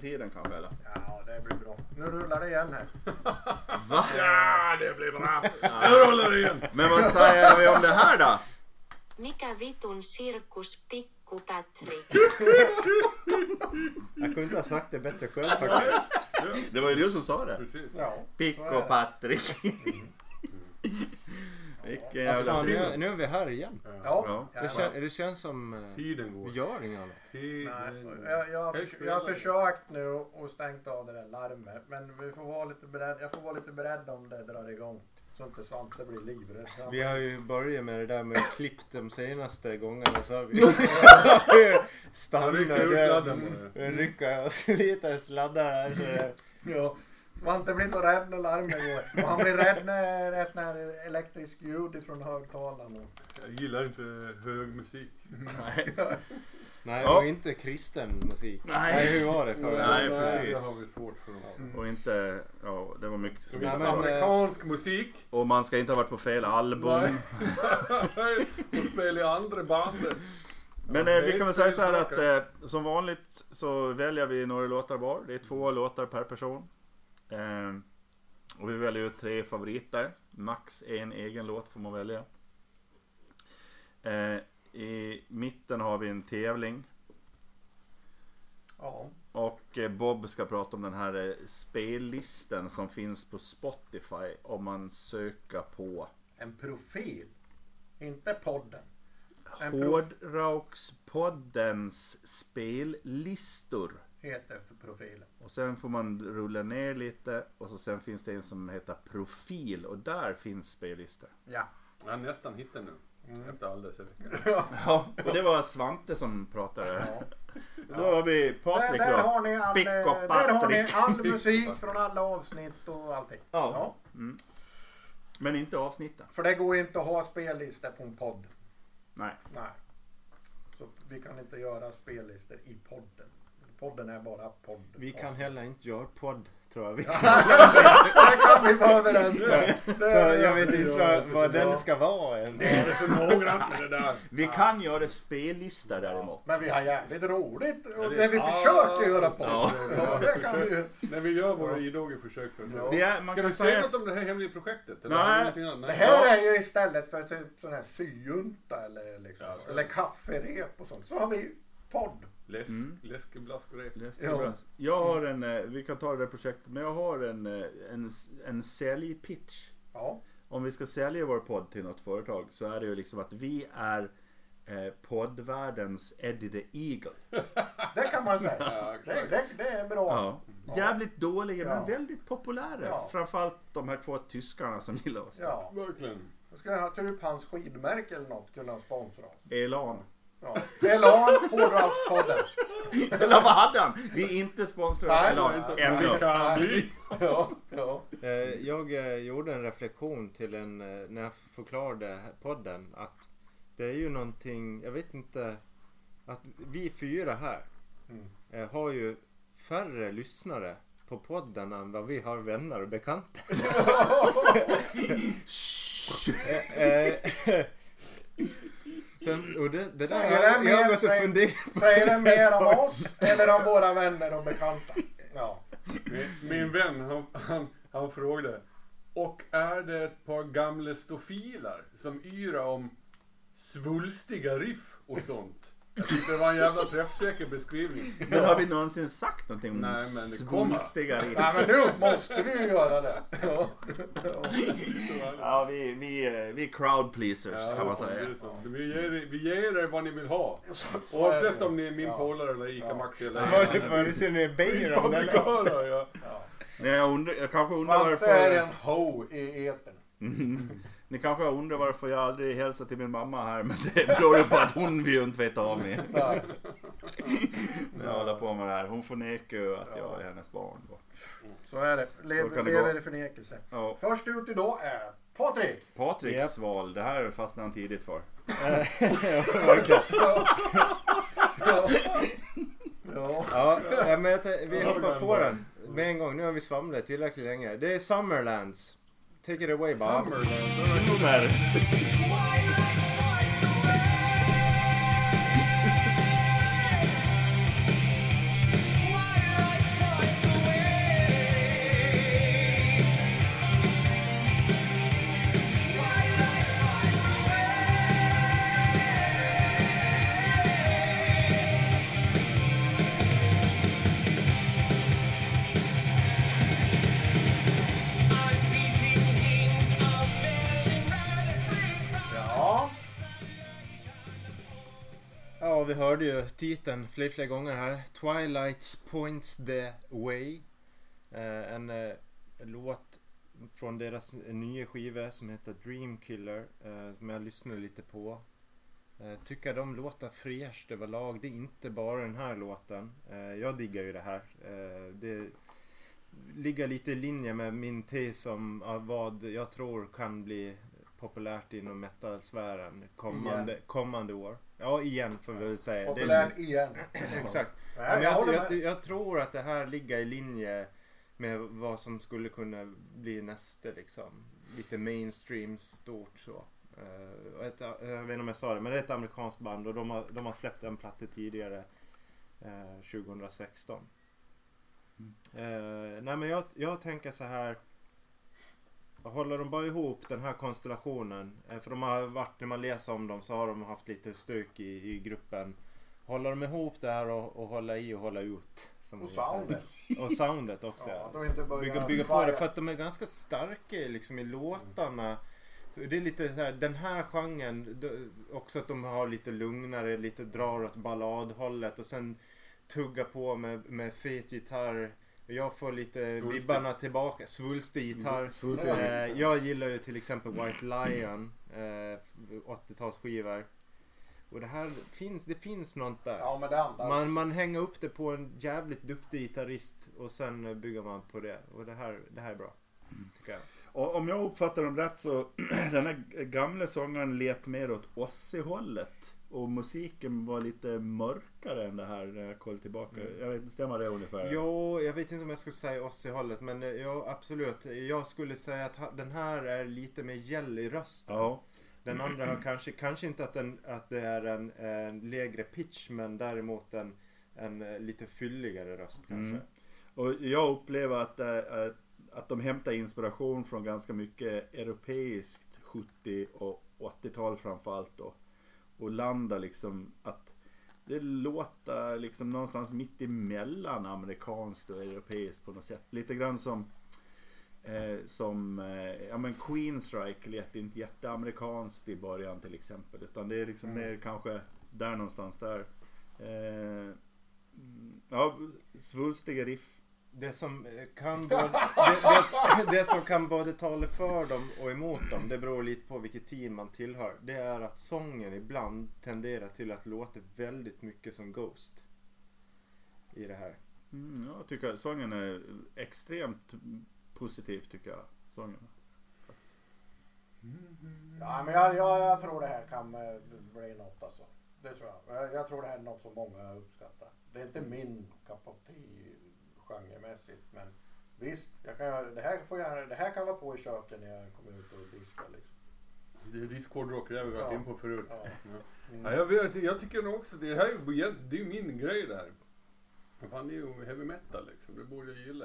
tiden kanske eller? Ja, det blir bra. Nu rullar det igen här. Va? Ja, det blir bra. Nu rullar det igen. Men vad säger vi om det här då? Mikä vitun sirkus pikku Patrik? Jag kunde inte ha sagt det bättre själv faktiskt. Det var ju du som sa det. Precis. Ja. Picco Patrik. Vilken Ja, jävla fan, nu, nu är vi här igen. Ja. Ja. Det, kän, det känns som... eh, Tiden Vi går. gör inget annat. Nej, Tiden jag, jag, har förs- jag har försökt nu och stängt av det där larmet. Men vi får vara lite beredd, jag får vara lite beredd om det drar igång. Så inte Svante blir livrädd. Vi har ju börjat med det där med att klippa de senaste gångerna så har vi stannat rycker ur sladden på det. lite sladdar här. Så det, Ja. Svante blir så rädd när larmet går. Och han blir rädd när det är sån här elektrisk ljud ifrån högtalarna. Jag gillar inte hög musik. Nej. nej, Ja. och inte kristen musik. Nej. hur var det för Nej, Det precis. har vi svårt för. oss. Och inte, ja det var mycket Så Nej, men, eh, amerikansk musik Och man ska inte ha varit på fel album. Nej. och spela i andra bandet. Men Ja, eh, det vi kan väl säga så här att eh, som vanligt så väljer vi några låtar var. Det är två låtar per person. Eh, och vi väljer ut tre favoriter. Max en egen låt får man välja. Eh, I mitten har vi en tävling. Ja. Och eh, Bob ska prata om den här eh, spellisten som finns på Spotify om man söker på En profil. Inte podden. En prof- Hårdrockspoddens spellistor. Heter för profilen. Och sen får man rulla ner lite och så sen finns det en som heter profil och där finns spellistor. Ja. Jag har nästan hittat nu. Efter all dessa veckor. Ja, och det var Svante som pratade. Ja. Så har vi Där, Patrik där, då. har ni all, Pick där och har ni all musik från alla avsnitt och allting. Ja. Mm. Men inte avsnitten. För det går inte att ha spellistor på en podd. Nej. Nej. Så vi kan inte göra spellistor i podden. Podden är bara podd. Vi kan heller inte göra podd tror jag. Vi Det kan vi vara överens om. Så jag vet inte vad, vad den ska vara ens. Det är så noggrant det där. Vi kan göra spellistor däremot. Men vi har jävligt roligt och det- när vi försöker göra podd. Ja. Ja, det kan vi ju. När vi gör våra idoga försök. Så. Ja. Vi är, man Ska kan vi säga något om det här hemliga projektet? Eller Nej. Det här är ju istället för typ sån här syjunta eller, liksom, Ja, så. eller kafferep och sånt. Så har vi ju podd. Läsk, Mm. Läskeblask och rep. Ja. Jag har en, eh, vi kan ta det där projektet, men jag har en, eh, en, en säljpitch. Ja. Om vi ska sälja vår podd till något företag så är det ju liksom att vi är eh, poddvärldens Eddie the Eagle. Det kan man säga. Ja, Det, det, det är bra. Ja. Jävligt dåliga Ja. men väldigt populära. Ja. Framförallt de här två tyskarna som gillar oss. Ja. Verkligen. Ska jag ha typ hans skidmärke eller något kunna sponsra oss. Elan. Ja. Elan, Hårdrockspodden. Eller vad hade han? Vi är inte sponsrade av Nej, Elan. inte. Ändå. Vi kan bli. Ja, ja. Eh, Jag eh, gjorde en reflektion till en, eh, när jag förklarade podden att det är ju någonting, jag vet inte, att vi fyra här Mm. har ju färre lyssnare på podden än vad vi har vänner och bekanta. Sen, och det, det där Säger har det jag, jag har mer, gått och säger- funderat på. Säger det mer om oss eller om våra vänner och bekanta? Ja. Min, min vän han, han, han frågade. Och är det ett par gamla stofiler som yra om svulstiga riff och sånt? Jag tyckte det var en jävla träffsäker beskrivning. Men har vi någonsin sagt någonting om Nej, men det kommer. svulstiga riff? Nej men nu måste vi ju göra det. Ja. Ja. Vi, vi, eh, vi är crowd pleasers Ja, kan man det säga. är så. Vi ger, er- vi ger er vad ni vill ha. Är Oavsett om ni är min Ja. polare eller Ica Ja. Maxi eller det, var det som är Beiron eller? Ja. Men jag, undrar, jag kanske undrar Svante är en varför... ho i etern. Ni kanske undrar varför jag aldrig hälsar till min mamma här men det beror ju på att hon vill ju inte veta av mig. Nej. När jag håller på med det här. Hon förnekar ju att jag är hennes barn. Då. Så är det. Så lever i förnekelse. Ja, Först ut idag är Patrik. Patriks Japp. val, det här fastnade han tidigt för. Ja. Ja. Ja. Ja. Ja, ja, men jag tä- vi hoppar på den med en gång. Nu har vi svamlat tillräckligt länge. Det är Summerlands. Take it away Bob. Nummer. vi hörde ju titeln fler, fler gånger här. Twilight Points the Way. Eh, en eh, låt från deras nya skiva som heter Dreamkiller. Eh, som jag lyssnade lite på. Eh, tycker de låter fräscht överlag. Det är inte bara den här låten. Eh, jag diggar ju det här. Eh, det ligger lite i linje med min tes om vad jag tror kan bli populärt inom metalsfären kommande, kommande år. Ja, igen får vi väl säga. Det är- igen. Exakt. Nej, Ja, men jag jag, jag, jag tror att det här ligger i linje med vad som skulle kunna bli nästa liksom. Lite mainstream stort så. Eh, och ett, jag vet inte om jag sa det men det är ett amerikanskt band och de har, de har släppt en platta tidigare. eh, 2016. Eh, nej men jag, jag tänker så här. Håller de bara ihop den här konstellationen. eh, för de har varit, när man läser om dem så har de haft lite stök i, i gruppen. Håller de ihop det här och, och hålla i och hålla ut. Och soundet. Och soundet också. Ja, bygga, bygga på det för att de är ganska starka liksom i låtarna. Så det är lite så här, den här genren, också att de har lite lugnare, lite drar åt balladhållet och sen tugga på med, med fet gitarr. Jag får lite Svulstig. vibbarna tillbaka. Svulstig gitarr. Svulstig. Eh, jag gillar ju till exempel White Lion, eh, 80-talsskivor. Och det här finns, det finns något där. Ja men det andas. Man, man hänger upp det på en jävligt duktig gitarrist och sen eh, bygger man på det. Och det här, det här är bra. Tycker jag. Och om jag uppfattar dem rätt så den här gamla sångaren let mer åt Ozzy-hållet. Och musiken var lite mörkare än det här när jag kollar tillbaka. Jag vet inte, stämmer det ungefär? Jo, jag vet inte om jag skulle säga oss i hållet men eh, ja, absolut. Jag skulle säga att den här är lite mer gäll i rösten. Ja. Den andra har kanske, kanske inte att, den, att det är en, en lägre pitch men däremot en, en eh, lite fylligare röst kanske. Mm. Och jag upplever att, eh, att, att de hämtar inspiration från ganska mycket europeiskt 70 och 80-tal framförallt då. Och landar liksom att det låter liksom någonstans mitt emellan amerikanskt och europeiskt på något sätt. Lite grann som eh, som eh, ja men Queenstrike lät inte jätteamerikanskt i början till exempel. Utan det är liksom Mm. mer kanske där någonstans där. Eh, mm, ja, svulstiga riff. Det som eh, kan både, det, det, det som kan både tala för dem och emot dem, det beror lite på vilket team man tillhör. Det är att sången ibland tenderar till att låta väldigt mycket som Ghost. I det här. Mm, jag tycker sången är extremt positiv tycker jag. Sången. Ja men jag, jag, jag tror det här kan eh, bli något alltså. Det tror jag. jag. Jag tror det här är något som många uppskattar. Det är inte min tea genremässigt men visst, jag kan, det, här får jag, det här kan vara på i köket när jag kommer ut och diskar liksom. Det är Discord-rock, det har vi varit Ja. in på förut. Ja. Mm. Ja, jag, vet, jag tycker nog också, det här är ju det är ju min grej det här. Fan, det är ju heavy metal liksom, det borde jag gilla.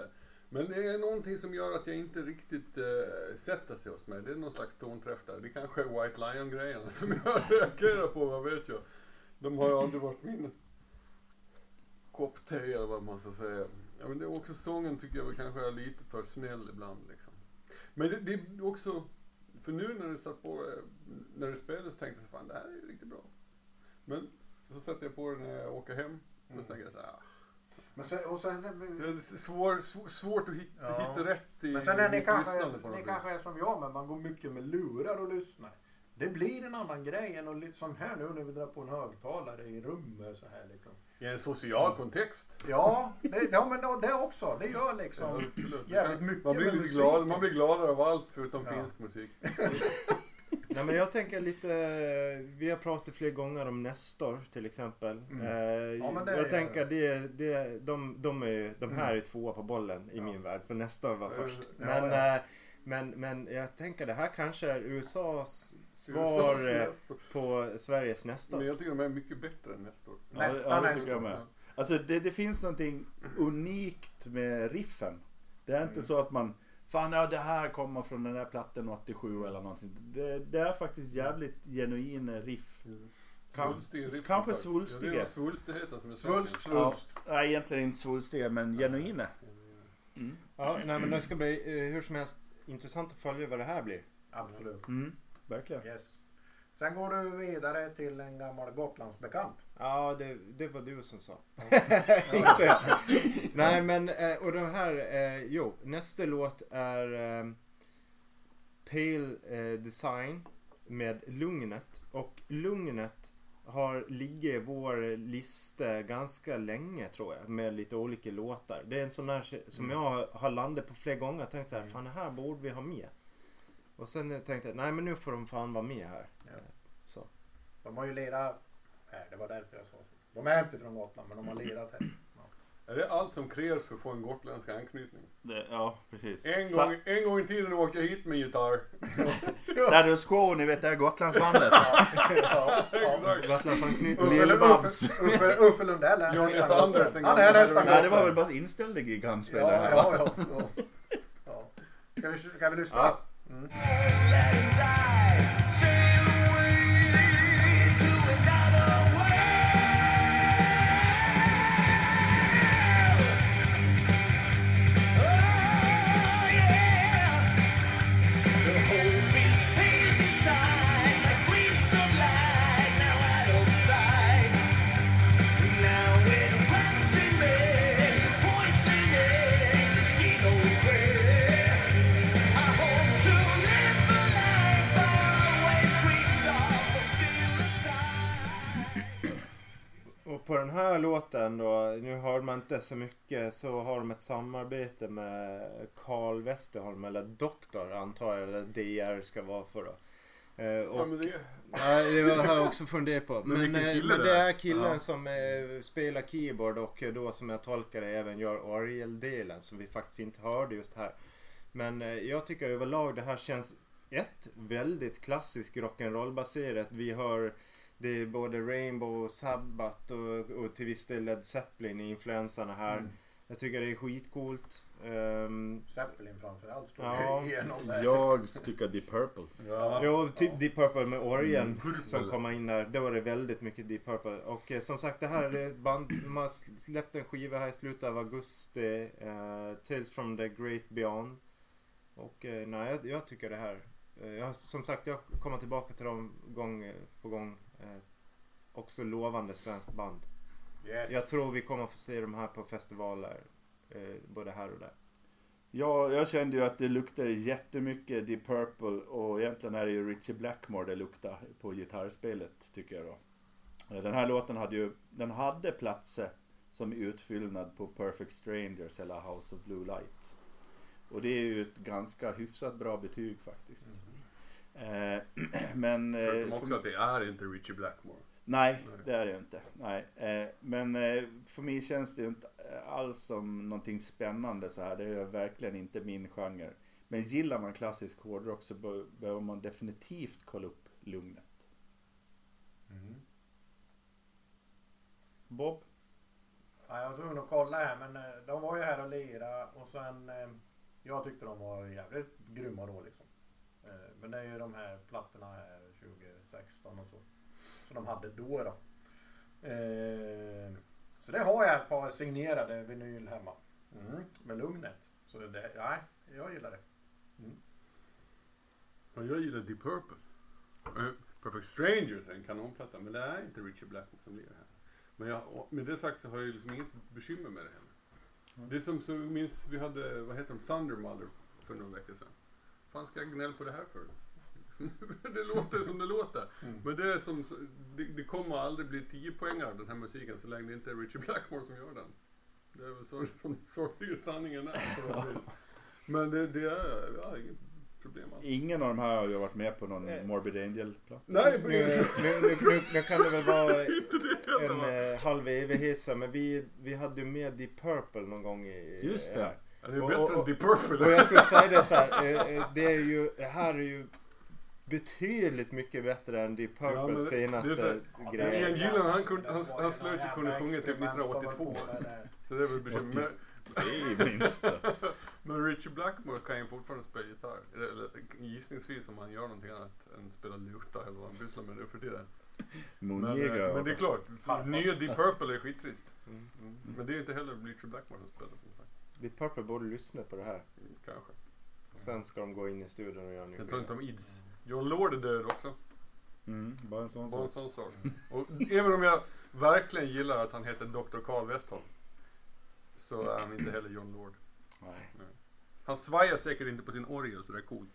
Men det är någonting som gör att jag inte riktigt uh, sätter sig hos mig. Det är någon slags tonträff där. Det kanske är White Lion-grejen som jag reagerar på, vad vet jag. De har ju aldrig varit min kopp te eller vad man ska säga. Ja, men det är också sången tycker jag väl kanske är lite för snäll ibland liksom. Men det, det är också, för nu när det satt på, eh, när det spelades tänkte jag fan det här är ju riktigt bra. Men så sätter jag på det när jag åker hem. Och Mm. så tänker jag så här, ah, Men sen, och sen, det är svår, svår, svårt att hitta, Ja. hitta rätt i men sen är ni kanske, ni kanske är som jag men man går mycket med lurar och lyssnar. Det blir en annan grej än att som här nu när vi drar på en högtalare i rummet så här liksom. I en social kontext. Ja, det, ja men då- det också. Det gör Ja, liksom absolut. jävligt mycket man, blir med lite musik. glad, man blir gladare av allt förutom Ja. finsk musik. Nej men jag tänker lite, vi har pratat flera gånger om Nestor till exempel. Mm. Eh, Ja, men det jag är- tänker det, det, de, de, är, de här Mm. är tvåa på bollen i Ja. min värld. För Nestor var Ja, först. ja, Men, ja. eh, men, men jag tänker det här kanske är USAs svar USAs eh, på Sveriges Nestor. Men jag tycker de är mycket bättre än Nestor. Ja, det- Nästan ja, det tycker jag med. Alltså det, det finns någonting unikt med riffen. Det är inte Mm. så att man Fan ja det här kommer från den där plattan 87 eller någonting. Det, det är faktiskt jävligt genuina riff. Kan- Svulstiga riff, kanske svulstiga. Ja, det är svulstigheten som är Svulst, svulst. Nej egentligen inte svulstiga men genuina. Mm. Ja, nej men det ska bli eh, hur som helst intressant att följa vad det här blir. Absolut. Mm, verkligen. Yes. Sen går du vidare till en gammal Gotlandsbekant. Ja, det, det var du som sa. Inte. Nej, men eh, och den här, eh, jo, nästa låt är eh, Pale Design med Lugnet. Och Lugnet har ligger i vår lista ganska länge tror jag. Med lite olika låtar. Det är en sån där som jag har- landat på flera gånger. Jag tänkt så här, fan det här borde vi ha med. Och sen tänkte jag, nej men nu får de fan vara med här. Ja. Så. De har ju lirat här, det var därför jag sa så. De är inte från Gotland men de har lirat här. Är det allt som krävs för att få en gotländsk anknytning? Det, ja, precis. En Sa- gång, en gång i tiden åkte jag hit med gitarr. Status Quo, ni vet det här Gotlandsbandet. Ja, ja. Gotlandsanknytning. Lill-Babs. Uffe, Lundell är Johnny Thunders, den Han gamla är nästan. Nej, det var väl bara inställda gig han Ja, spelade här. ja, ja, ja. ja. Ska, vi, ska vi lyssna? Ja. Mm. Och på den här låten då, nu hör man inte så mycket, så har de ett samarbete med Carl Westerholm, eller Doktor antar jag, eller DR ska vara för då. Eh, Ja, och, men det, ja, det har jag också funderat på. Men, vilken eh, men det är. killen Ja. som eh, spelar keyboard och eh, då som jag tolkar det även gör orgeldelen som vi faktiskt inte hörde just här. Men eh, jag tycker överlag det här känns ett väldigt klassisk rock'n'roll baserat. Vi hör det är både Rainbow, Sabbath och, och till viss del Led Zeppelin i influenserna här. Mm. Jag tycker det är skitcoolt. Ehm, Zeppelin framförallt står Ja. igenom där. Jag tycker Deep Purple. ja. Jo, typ Deep Purple med orgeln Mm, som kommer in där. Då är det väldigt mycket Deep Purple. Och eh, som sagt det här är ett band, man släppte en skiva här i slutet av augusti. Eh, Tales from the Great Beyond. Och eh, nej, jag, jag tycker det här. Eh, jag, som sagt, jag kommer tillbaka till dem gång på gång. Eh, också lovande svenskt band. Yes. Jag tror vi kommer få se de här på festivaler. Eh, både här och där. Ja, jag kände ju att det luktade jättemycket Deep Purple och egentligen är det ju Richie Blackmore det luktar på gitarrspelet tycker jag då. Eh, Den här låten hade ju, den hade platser som utfyllnad på Perfect Strangers eller House of Blue Light. Och det är ju ett ganska hyfsat bra betyg faktiskt. Eh, men... eh, Förutom för- också att det är inte Richie Blackmore. Nej, Nej. det är det ju inte. Nej. Eh, men eh, för mig känns det ju inte eh, alls som någonting spännande så här. Det är verkligen inte min genre. Men gillar man klassisk hårdrock så bör, behöver man definitivt kolla upp Lugnet. Mm. Bob? Ja, jag var tvungen att kolla här men eh, de var ju här och lira och sen eh, jag tyckte de var jävligt grymma då liksom. Eh, Men det är ju de här plattorna här 2016 och så. Som de hade då då. Eh, Så det har jag ett par signerade vinyl hemma. Mm. Med Lugnet. Så det, ja, jag gillar det. Ja, jag gillar Deep Purple. Eh, Perfect Strangers är en kanonplatta men det är inte Richie Blackmore som lirar här. Men jag, med det sagt så har jag liksom inget bekymmer med det heller. Det är som så minns vi hade, vad heter de, Thunder Mother för några veckor sedan. Fan ska jag gnälla på det här för? det låter som det låter. Mm. Men det är som, det, det kommer aldrig bli 10 poäng av den här musiken så länge det inte är Richie Blackmore som gör den. Det är väl så som sorgliga sanningen är. på något vis. Men det, det är, har inget problem alls. Ingen av de här har ju varit med på någon Eh. Morbid Angel-platta. Nej, Nu, men nu, nu, nu, nu kan det väl vara en eh, halv evighet sedan men vi, vi hade ju med Deep Purple någon gång i... Just det. Ja, Det är Och- bättre och- än Deep Purple. Och jag skulle säga det så här, eh, eh, det är ju, det här är ju betydligt mycket bättre än Deep Ja, Purples det- senaste det är så- Ja, grejer. Ian Gillan, han kunde- han- var han slöt ju kunde sjunga typ experiment de var 1982. på det där. Så det är väl bekymmer. Men, Det är minst det. men Richie Blackmore kan ju fortfarande spela gitarr. Eller, eller gissningsvis om han gör någonting annat än spela luta eller vad han pysslar med nu för tiden. Men, eh, men det är klart, nya Deep Purple är skittrist. Mm. Men det är inte heller Richie Blackmore som spelar som sagt. Deep Purple borde lyssna på det här. Mm, Kanske. Sen ska de gå in i studion och göra en ny Jag tror inte om Ids. John Lord är död också. Mm, bara en sån Bara en sak. sån sak. Och även om jag verkligen gillar att han heter Dr. Carl Westholm. Så är han inte heller John Lord. Nej. Han svajar säkert inte på sin orgel så det är coolt.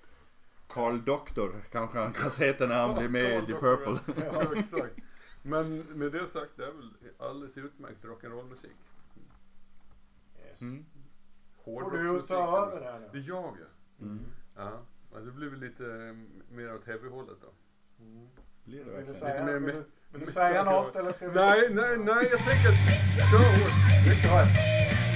Carl Doktor kanske han kan heta när han blir med i Dr. Purple. Ja, exakt. Men med det sagt, det är väl alldeles utmärkt rock'n'roll-musik. Yes. Mm. Får du ta över här Det är nu? jag ja. Mm. Ja, men det blir väl lite eh, mer åt heavy-hållet då. Mm. Blir det verkligen? säga, mer- vill du, vill du säga något eller ska vi... Nej, nej, nej, jag tänker att... Kör hårt.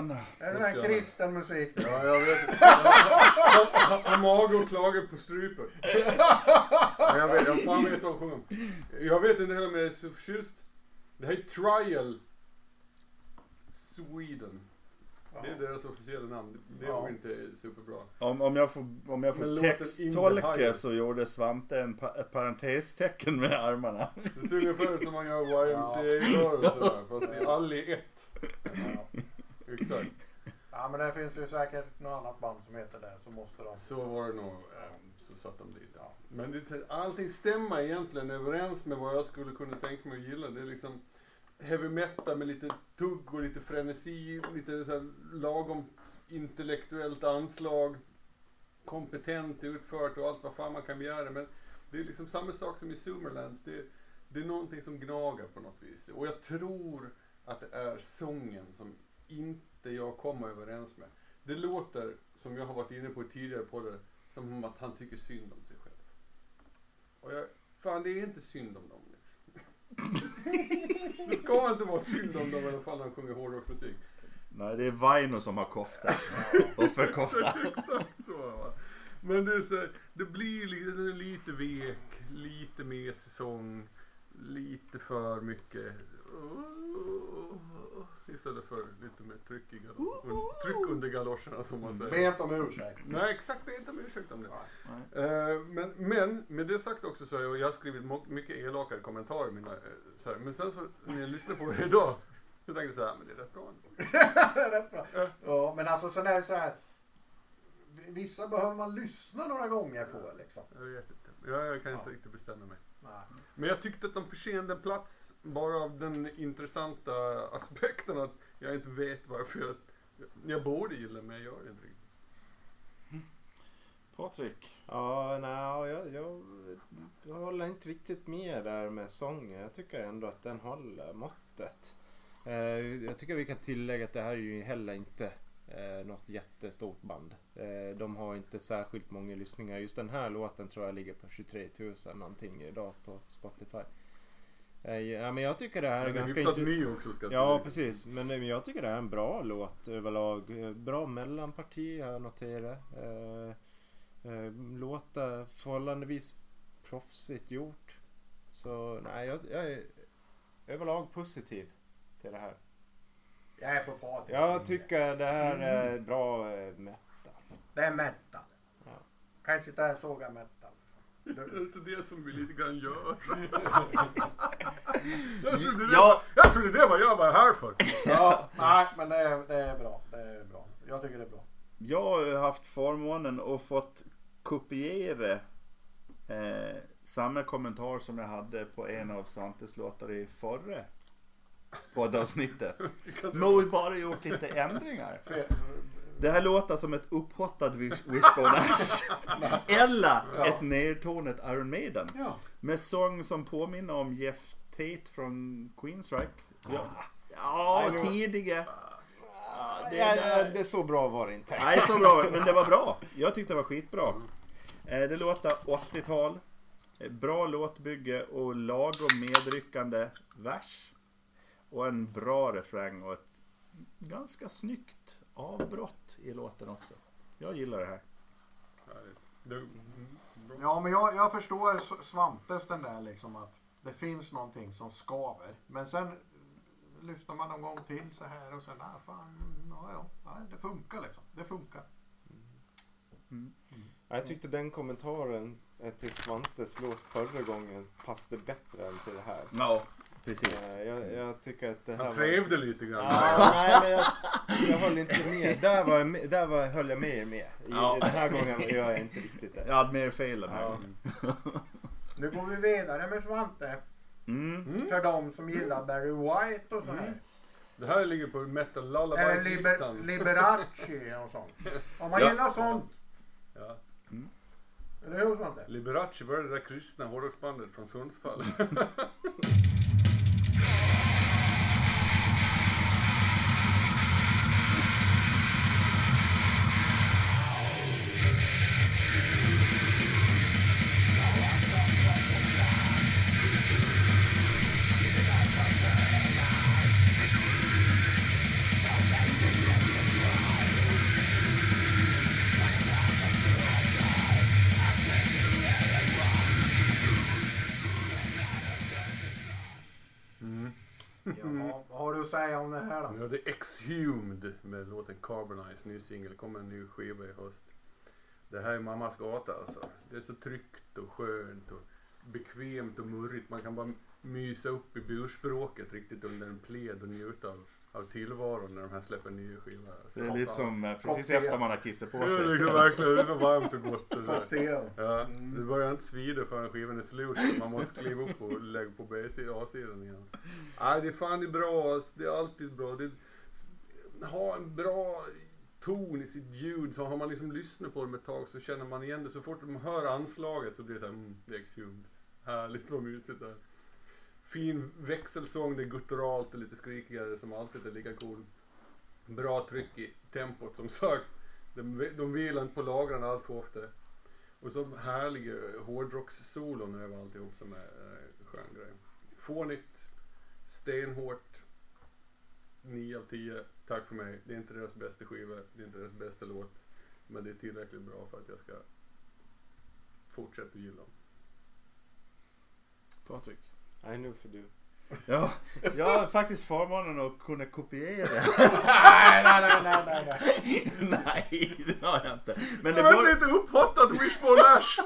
Hosianna. Är det här kristen musik? Ja, jag vet. Han- han- mage och klagar på strypen. Ja, jag vet, jag fan vet vad sjunger om. Jag vet inte heller om jag är så förtjust. Det här är Trial Sweden. Det är deras officiella namn. Det är Ja. nog inte superbra. Om, om jag får, om jag får texttolka så gjorde Svante en, pa- ett parentestecken med armarna. Det ser ungefär som man gör YMCA-rörelser där, fast det är all i ett. Ja. Exakt. ja men det finns ju säkert något annat band som heter det. Så måste de... Så var det nog. eh, Så satt de dit. Ja. Men det, allting stämmer egentligen överens med vad jag skulle kunna tänka mig att gilla. Det är liksom heavy metal med lite tugg och lite frenesi, lite så här lagom intellektuellt anslag. Kompetent utfört och allt vad fan man kan begära. Men det är liksom samma sak som i Summerlands. Det, det är någonting som gnagar på något vis. Och jag tror att det är sången som inte jag kommer överens med. Det låter, som jag har varit inne på tidigare på det, som om att han tycker synd om sig själv. Och jag, fan det är inte synd om dem. Liksom. det ska inte vara synd om dem i alla fall när de sjunger hårdrocksmusik. Nej, det är Vaino som har kofta. Offerkofta. Exakt så va. Men det är så, det blir lite, det är lite vek, lite mesig sång, lite för mycket. Istället för lite mer tryck, i gal- un, tryck under galoscherna som man säger. Be inte om ursäkt. Nej, exakt. Be inte om ursäkt om det. Eh, men, men med det sagt också så har jag, jag har skrivit mo- mycket elakare kommentarer. Mina, eh, så här, men sen så när jag lyssnar på det idag. Så tänkte jag så här, men det är rätt bra ändå. Rätt bra. Ja, men alltså sen är det så här. Vissa behöver man lyssna några gånger på liksom. Jag vet inte. Jag, jag kan inte Ja. riktigt bestämma mig. Nej. Men jag tyckte att de förtjänade en plats bara av den intressanta aspekten att jag inte vet varför jag, jag borde gilla men jag gör det inte riktigt. Patrik. Ja, nej, jag, jag, jag håller inte riktigt med där med sången. Jag tycker ändå att den håller måttet. Eh, jag tycker vi kan tillägga att det här är ju heller inte eh, något jättestort band. Eh, de har inte särskilt många lyssningar. Just den här låten tror jag ligger på 23 000 någonting idag på Spotify. Eh, ja, men jag tycker det här är ganska hyfsat inte... ny också ska Ja tillägga. precis, men jag tycker det är en bra låt överlag. Eh, Bra mellanparti har jag noterat. Eh, låta förhållandevis proffsigt gjort. Så nej, jag, jag är överlag positiv till det här. Jag är på Patrik. Jag tycker det här är bra metal. Det är metal. Ja. Kanske inte är såga metal. Det är inte det som vi lite grann gör. jag, trodde det Ja. var, jag trodde det var jag var här för. Ja, nej men det är, det är bra. Det är bra. Jag tycker det är bra. Jag har haft förmånen att fått kopiera eh, samma kommentar som jag hade på en av Svantes låtar i förra poddavsnittet. Men vi bara gjort lite ändringar. Fe- Det här låter som ett upphottad Wish- Wishbone Ash. Eller Ja. ett nedtonat Iron Maiden. Ja. Med sång som påminner om Jeff Tate från Queensryche. Ja, Ah. ja det- tidiga. Ja, det, Ja, det är så bra var det inte. Nej, så bra. Men det var bra. Jag tyckte det var skitbra. Eh, Det låter 80-tal. Eh, Bra låtbygge och lagom medryckande vers. Och en bra refräng och ett ganska snyggt avbrott i låten också. Jag gillar det här. Det, mm. Ja, men jag, jag förstår Svantes den där liksom att det finns någonting som skaver. Men sen lyssnar man någon gång till så här och sen, ah, fan, ja, ja, det funkar liksom. Det funkar. Ja, Jag tyckte den kommentaren till Svantes låt förra gången passade bättre än till det här. Ja, precis. Eh, Jag, jag tycker att det här Han var... trevde lite grann. Ja, nej, men jag, jag höll inte med. Där, var, jag där var, höll jag med er med. I, Ja. Den här gången gör jag inte riktigt det. Jag hade mer fel än Ja. här. Nu går vi vidare med Svante. Mm. Mm. För de som gillar Barry White och så här. Det här ligger på metal Eller liber. Liberace och sånt. Om man Ja. gillar sånt. Ja. Eller hur Svante? Liberace var det där kristna hårdrocksbandet från Sundsvall. Yeah. Säga om det hade Exhumed med låten Carbonize, ny singel. kommer en ny skiva i höst. Det här är mammas gata alltså. Det är så tryggt och skönt och bekvämt och murrigt. Man kan bara mysa upp i burspråket riktigt under en pled och njuta av, av tillvaron när de här släpper nya skivor. Det är lite som eh, precis efter man har kissat på Ja, det sig. är verkligen det är så varmt och gott. och så. Cocktail. Ja, det börjar inte svida förrän skivan är slut. Man måste kliva upp och lägga på A-sidan igen. Nej, det är fan det är bra. alltså. Det är alltid bra. Det ha en bra ton i sitt ljud. Så har man liksom lyssnat på dem ett tag så känner man igen det. Så fort de hör anslaget så blir det så här, mm, det är Exhumed. Härligt vad mysigt det är. Fin växelsång, det är gutturalt och lite skrikigare som alltid är lika cool. Bra tryck i tempot som sagt. De, de vilar inte på lagren allt för ofta. Och så härliga eh, hårdrockssolon över alltihop som är eh, skön grej. Fånigt, stenhårt, 9 av 10. Tack för mig. Det är inte deras bästa skiva, det är inte deras bästa låt. Men det är tillräckligt bra för att jag ska fortsätta gilla dem. Patrik. Nej, nu för du. Ja, jag har faktiskt förmånen att kunna kopiera. Nej, nej, nej, nej, nej. Nej, det har jag inte. Men det bör... vet inte upphottad Wishbone Ash!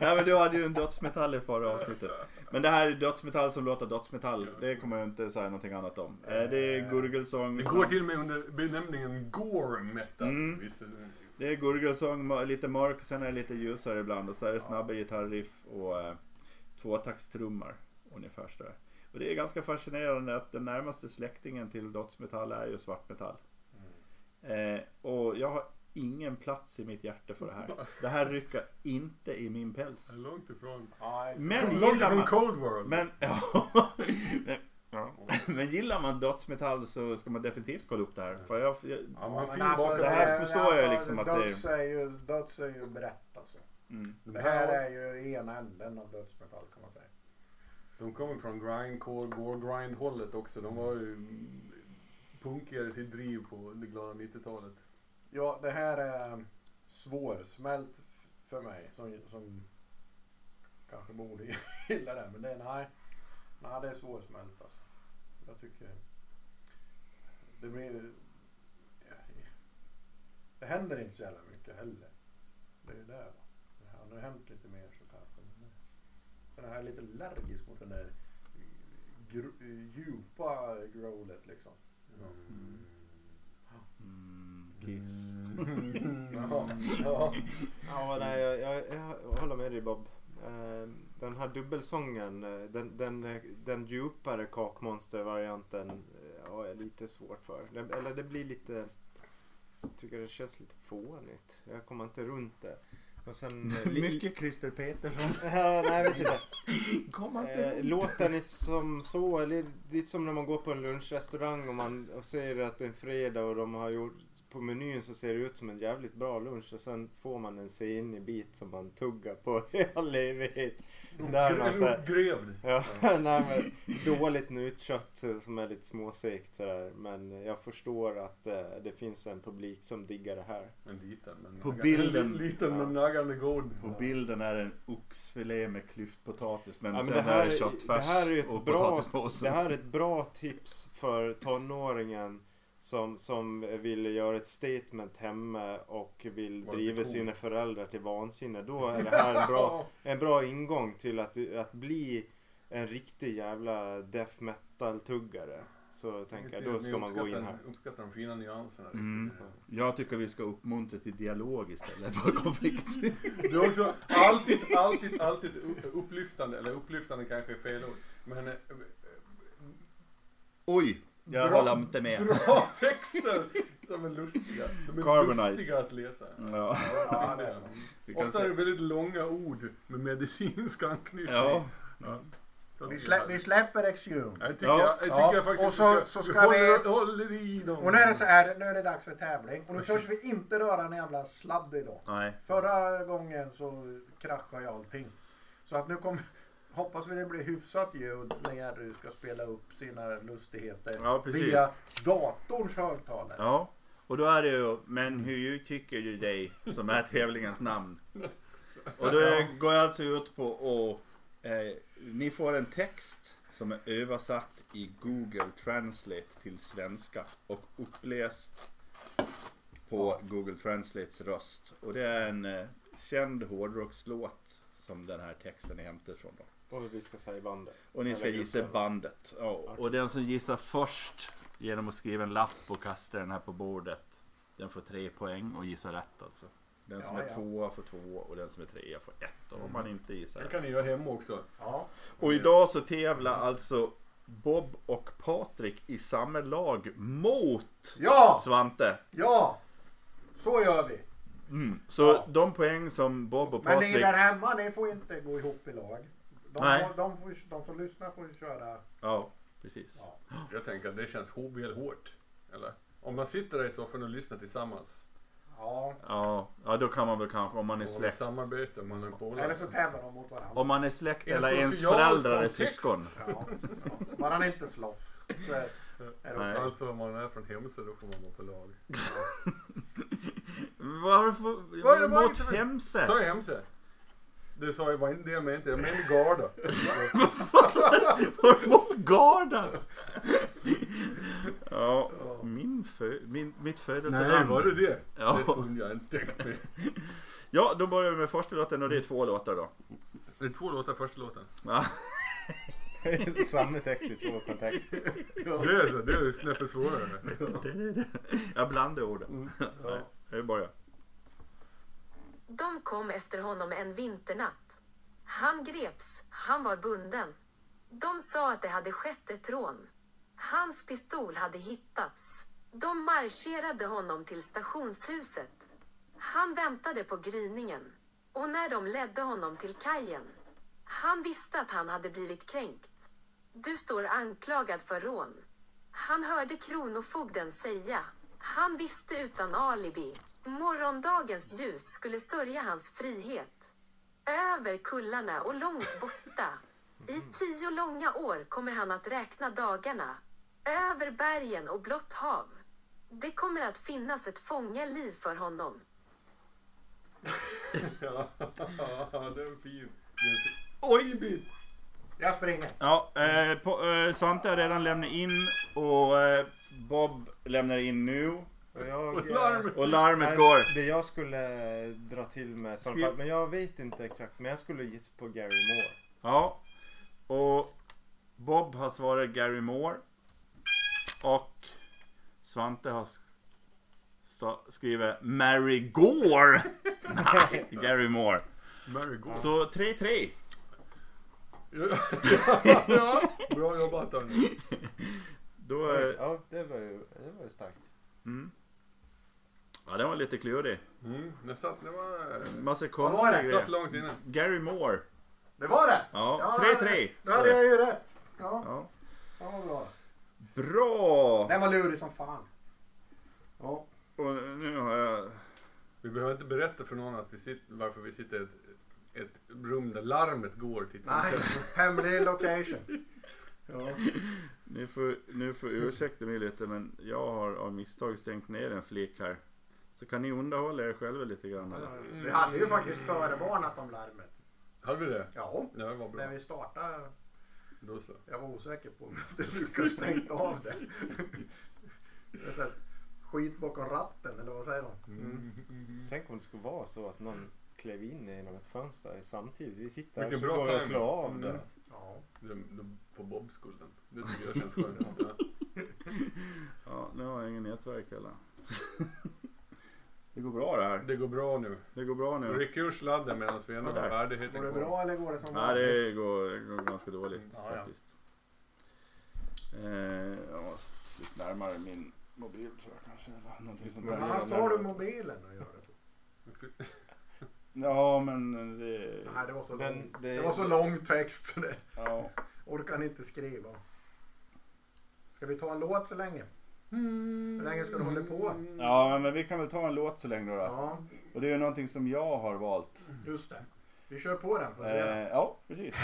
Ja men du hade ju en dödsmetall i förra avsnittet. Men det här är dödsmetall som låter dödsmetall. Det kommer jag inte säga någonting annat om. Eh, Det är gurgelsång. Det går till och med under benämningen Gore Metal. Mm. Det- är gurgelsång, lite mörk, sen är det lite ljusare ibland och så är det snabba gitarriff och eh, tvåtaktstrummor. Ungefär sådär. Och det är ganska fascinerande att den närmaste släktingen till dödsmetall är ju svartmetall. Eh, och jag har ingen plats i mitt hjärta för det här. Det här rycker inte i min päls. Långt ifrån. Men Långt gillar ifrån man... Cold World. Men, ja, men, ja. men gillar man dödsmetall så ska man definitivt kolla upp det här. För jag, jag, Ja, alltså, det här är- förstår jag alltså, liksom att det är- döds är ju, döds är ju brett alltså. Mm. De Det här är ju ena änden av dödsmetall kan man säga. De kommer från grindcore, gore grind hållet också. De var ju punkigare i sitt driv på det glada 90-talet. Ja, det här är svårsmält för mig som, som kanske borde gilla det. Men det är nej. Nej, det är svårsmält alltså. Jag tycker det blir... Det händer inte så jävla mycket heller. Det är ju det va. Det hade hänt lite mer så kanske. Men sen är jag lite allergisk mot den där gr- djupa growlet liksom. Mm, kiss. Jaha, ja. Ja, nej, jag, jag, jag håller med dig Bob. Eh, Den här dubbelsången, eh, den, den, eh, den djupare kakmonster-varianten eh, har jag lite svårt för. Den, eller det blir lite, jag tycker det känns lite fånigt. Jag kommer inte runt det. Och sen... eh, Mycket Christer Petersson. Ja, nej, vet inte. Kom Eh, låten är som så, eller lite som när man går på en lunchrestaurang och man och ser att det är en fredag och de har gjort, på menyn så ser det ut som en jävligt bra lunch och sen får man en senig bit som man tuggar på i all evighet. Uppgrävd. Ja, nej, men dåligt nötkött som är lite småsegt sådär. Men jag förstår att eh, det finns en publik som diggar det här. En liten men På bilden- en liten men naggande god. På bilden är det en oxfilé med klyftpotatis men Ja, men sen det, här, är det är- köttfärs det, här är ett och bra, potatispåse. det här är ett bra tips för tonåringen som, som vill göra ett statement hemma och vill Var driva sina föräldrar till vansinne. Då är det här en bra, en bra ingång till att, att bli en riktig jävla death metal-tuggare. Så tänker jag, då ska man gå in här. Uppskattar- de fina nyanserna. Mm. Jag tycker vi ska uppmuntra till dialog istället för konflikt. Det är också alltid, alltid, alltid upplyftande, eller upplyftande kanske är fel ord. Men eh, Oj, jag Bra- håller inte med. bra texter som är lustiga. De är Carbonized. lustiga att läsa. Ja, Ja, det är de. vi Ofta är det väldigt långa ord med medicinsk anknytning. Ja, Ja. Vi, slä, vi släpper Exhume. Jag tycker, Ja. jag, jag, tycker Ja, jag faktiskt och så- att så vi ska håller, vi- håller i dem. Och nu är det så här, nu är det dags för tävling. Och nu törs vi inte röra en jävla sladd idag. nej. Förra gången så kraschade ju allting. Så att nu kommer, hoppas vi det blir hyfsat ljud när du ska spela upp sina lustigheter Ja, via datorns högtalare. Ja, och då är det ju, men hur tycker du dig som är tävlingens namn? Och då går jag alltså ut på och eh, ni får en text som är översatt i Google Translate till svenska och uppläst på Google Translates röst. Och det är en eh, känd hårdrockslåt som den här texten är hämtad från. Då. Och vi ska säga bandet. Och ni ska gissa bandet. Ja, och den som gissar först genom att skriva en lapp och kasta den här på bordet. Den får tre poäng och gissar rätt alltså. Den som Ja, är ja. tvåa får två och den som är trea får ett. Om man inte gissar Det kan ni göra hemma också. Ja. Och idag så tävlar alltså Bob och Patrik i samma lag mot Ja! Svante. Ja! Så gör vi. Mm. Så Ja. de poäng som Bob och Men ni Patrik... där hemma, ni får inte gå ihop i lag. De, Nej. de, får, de som lyssnar får ju köra. Ja, precis. Ja. Jag tänker att det känns väl hårt. Eller? Om man sitter där i soffan och lyssnar tillsammans. Ja. Ja, ja då kan man väl kanske om man är Och släkt. samarbete, man är på Eller så tävlar de mot varandra. Om man är släkt En eller ens föräldrar är syskon. Ja. Ja. Han inte slåss. Så är, är. Alltså om man är från Hemsö då får man vara på lag. Varför? Vad- jag var Mot Hemse? Sa jag Hemsö? Det sa jag var inte det jag menade. Jag menade Garda. Mot Garda? ja, min fö- min, mitt Nej, födelseland. var det det? Ja. Det kunde jag inte tänkt mig. Ja, då börjar vi med första låten och det är två låtar då. Det är två låtar första låten. Ja. Samma text i två kontexter. Det är så, det är snäppet svårare. Jag blandar orden. Nej, jag börjar. De kom efter honom en vinternatt. Han greps, han var bunden. De sa att det hade skett ett rån. Hans pistol hade hittats. De marscherade honom till stationshuset. Han väntade på gryningen. Och när de ledde honom till kajen. Han visste att han hade blivit kränkt. Du står anklagad för rån. Han hörde kronofogden säga. Han visste utan alibi. Morgondagens ljus skulle sörja hans frihet. Över kullarna och långt borta. I tio långa år kommer han att räkna dagarna. Över bergen och blått hav. Det kommer att finnas ett fångeliv för honom. Ja, det är fin. Det är fin. Oj! Jag springer. Ja, eh, på, eh, Svante har redan lämnat in och eh, Bob lämnar in nu. Och jag, eh, Larm. Och larmet nej, går. Det jag skulle eh, dra till med, fall, men jag vet inte exakt, men jag skulle gissa på Gary Moore. Ja. Och Bob har svarat Gary Moore. Och Svante har skrivit Mary Gore. Nej, Gary Moore. Mary Go. Så 3-3. Ja, ja, bra jobbat Arne. Då, eh, Ja, det var ju, det var ju starkt. mm. Ja, den var lite klurig. Mm, det satt, det var... Massa konstiga det? Satt grejer. långt inne. Gary Moore. Det var det? Ja, det- 3-3. Då hade jag ju rätt. Ja, Ja. det var bra. Bra! Den var lurig som fan. Ja. Och nu har jag... Vi behöver inte berätta för någon att vi sitter, varför vi sitter i ett, ett rum där larmet går till Nej, hemlig location. Ja, ni får, nu får ursäkta mig lite men jag har av misstag stängt ner en flik här. Så kan ni underhålla er själva lite grann eller? Vi hade ju faktiskt förvarnat om larmet. Hade vi det? Ja, Ja, det var bra. när vi startade. Då så. Jag var osäker på om hade lyckats stängt av det. Det är så här, skit bakom ratten eller vad säger de? Mm. Tänk om det skulle vara så att någon klev in genom ett fönster samtidigt. Vi sitter här och så bra går vi och slår av Mm. det. Ja. Då, får Bob skulden. Det tycker jag känns skönt. Ja, nu har jag ingen nätverk heller. Det går bra det här. Det går bra nu. Det går bra nu. Ryck ur sladden medan vi Ja, har där. värdigheten Går det bra eller går det som Nej, det går, det går ganska dåligt Ja, ja. faktiskt. Eh, jag måste lite närmare min mobil tror jag kanske. Eller någonting sånt där. Men annars tar du mobilen och gör det på. Ja, men det... Nej, det var så, Den- lång, det- det var så lång text så det Ja. orkar inte skriva. Ska vi ta en låt så länge? Hur länge ska du hålla på? ja, men vi kan väl ta en låt så länge då. då. Ja, Och det är ju någonting som jag har valt. just det. Vi kör på den för Eh, ja, precis.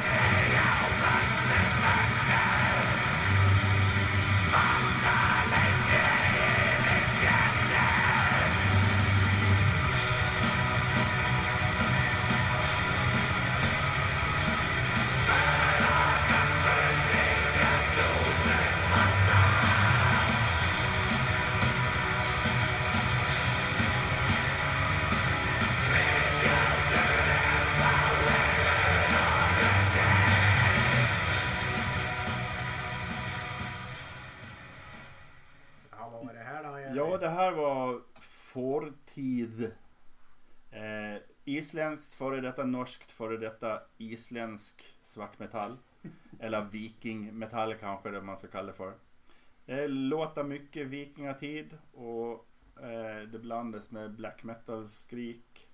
Ja, det här var Fortid. Eh, isländskt före detta norskt före detta isländsk svartmetall. Eller vikingmetall kanske det man ska kalla det för. Det låter mycket vikingatid och eh, det blandas med black metal skrik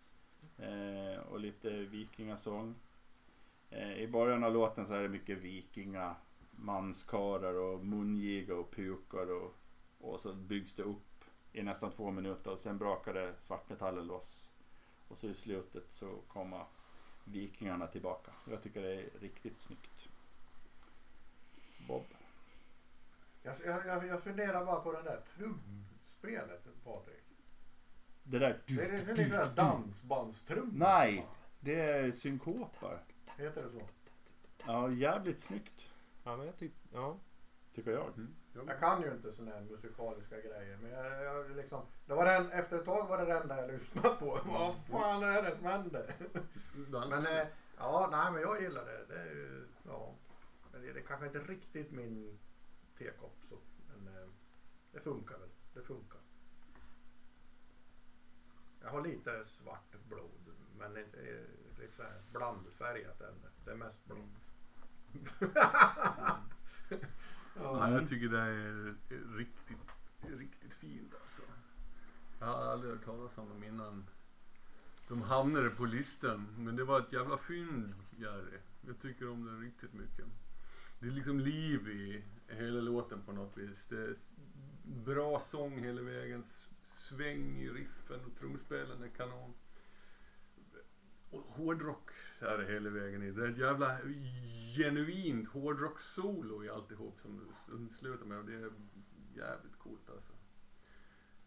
eh, och lite vikingasång. Eh, I början av låten så är det mycket vikinga manskarar och mungiga och pukar och och så byggs det upp i nästan två minuter och sen brakar det svartmetallen loss. Och så i slutet så kommer vikingarna tillbaka. Jag tycker det är riktigt snyggt. Bob. Jag, jag, jag, funderar bara på det där trumspelet Patrik. Det där... Det är, det är lite där dansbandstrum. Nej! Det är synkoper. Heter det så? Ja, jävligt snyggt. Ja, men jag tyckte, ja. Tycker jag. Mm. Ja, Jag kan ju inte såna här musikaliska grejer. Men jag, jag liksom, det var den, efter ett tag var det den där jag lyssnade på. Vad fan är det som händer? Men eh, ja, nej men jag gillar det. Det är ju, ja. Men det, det är kanske inte riktigt min tekopp så. Men eh, det funkar väl. Det funkar. Jag har lite svart blod. Men inte eh, lite så här blandfärgat än. Det är mest blont. Ja, jag tycker det är riktigt, riktigt fint alltså. Jag har aldrig hört talas om dem innan de hamnade på listan. Men det var ett jävla fynd, Jerry. Jag tycker om den riktigt mycket. Det är liksom liv i hela låten på något vis. Det är bra sång hela vägen, sväng i riffen och trumspelen är kanon. Hårdrock är det hela vägen i. Det är ett jävla genuint hårdrock-solo i alltihop som slutar med. Och det är jävligt coolt alltså.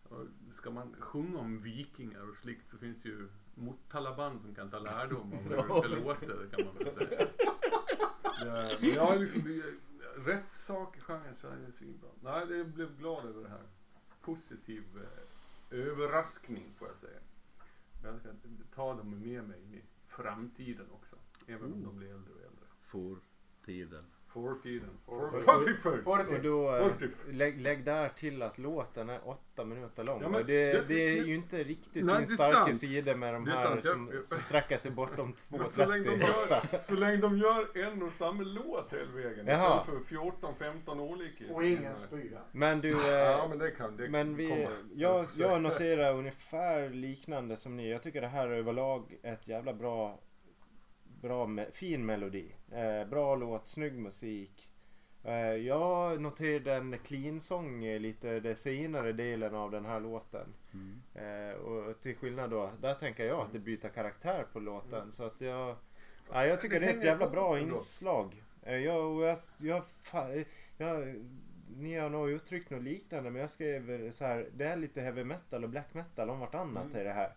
Och ska man sjunga om vikingar och slikt så finns det ju Motala-band som kan ta lärdom av hur det det kan man väl säga. Ja, men jag har liksom är rätt sak i genren så är det svinbra. Nej, det blev glad över det här. Positiv eh, överraskning får jag säga. Jag ska ta dem med mig i framtiden också. Även om de blir äldre och äldre. Fortiden. Fortiden. Och- Fortiden. Och då eh, lägg, lägg där till att låten är åtta minuter lång. Ja, men och det, det- det är ju inte riktigt Nej, din starka sida med de här sant. Som, jag- som sträcker sig bortom Men så länge, de 2.38. gör, så länge de gör en och samma låt hela vägen Jaha. istället för 14-15 olika. Och ingen spya. Men du, eh, Ja men det kan det men vi, kommer. jag, jag noterar ungefär liknande som ni. Jag tycker det här är överlag ett jävla bra, bra me, fin melodi. Eh, bra låt, snygg musik. Eh, Jag noterade en clean-sång i lite den senare delen av den här låten. Mm. Eh, och till skillnad då, där tänker jag att det byter karaktär på låten. Så att jag, ja, jag tycker Det det är ett jävla bra inslag. Eh, Jag, jag, jag, fa- jag, ni har nog uttryckt något liknande men jag skrev så här, det är lite heavy metal och black metal om vartannat Mm. i det här.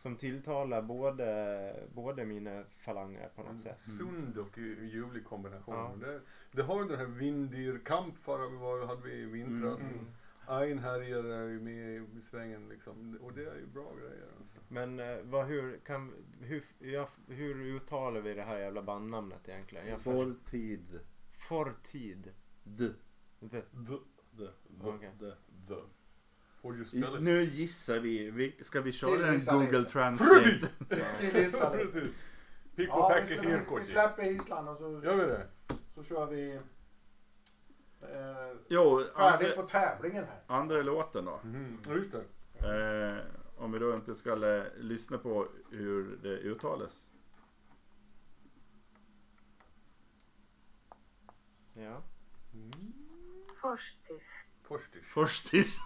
Som tilltalar både, både mina falanger på något sätt. Sund och ljuvlig kombination. Ja. Det, det har ju den här Vindir Kampfar vi var, hade vi i vintras. Mm. Einherjer är ju med i svängen liksom. Och det är ju bra grejer alltså. Men eh, vad, hur, kan, hur, ja, hur uttalar vi det här jävla bandnamnet egentligen? Jag Fortid. Fortid. D. Det- The, the, Okej. the, the. How do you I- spell it? Nu gissar vi. vi ska vi köra en Google lite. Translate? Precis. Pick och Ja, pack vi, i ska- vi cirkus. släpper Island och så, Gör vi det? så kör vi eh, Jo, färdigt andra, på tävlingen här. andra låten då. Ja, just det. Eh, om vi då inte ska eh, lyssna på hur det uttalas. Ja. Forstis. Forstig. Forstis.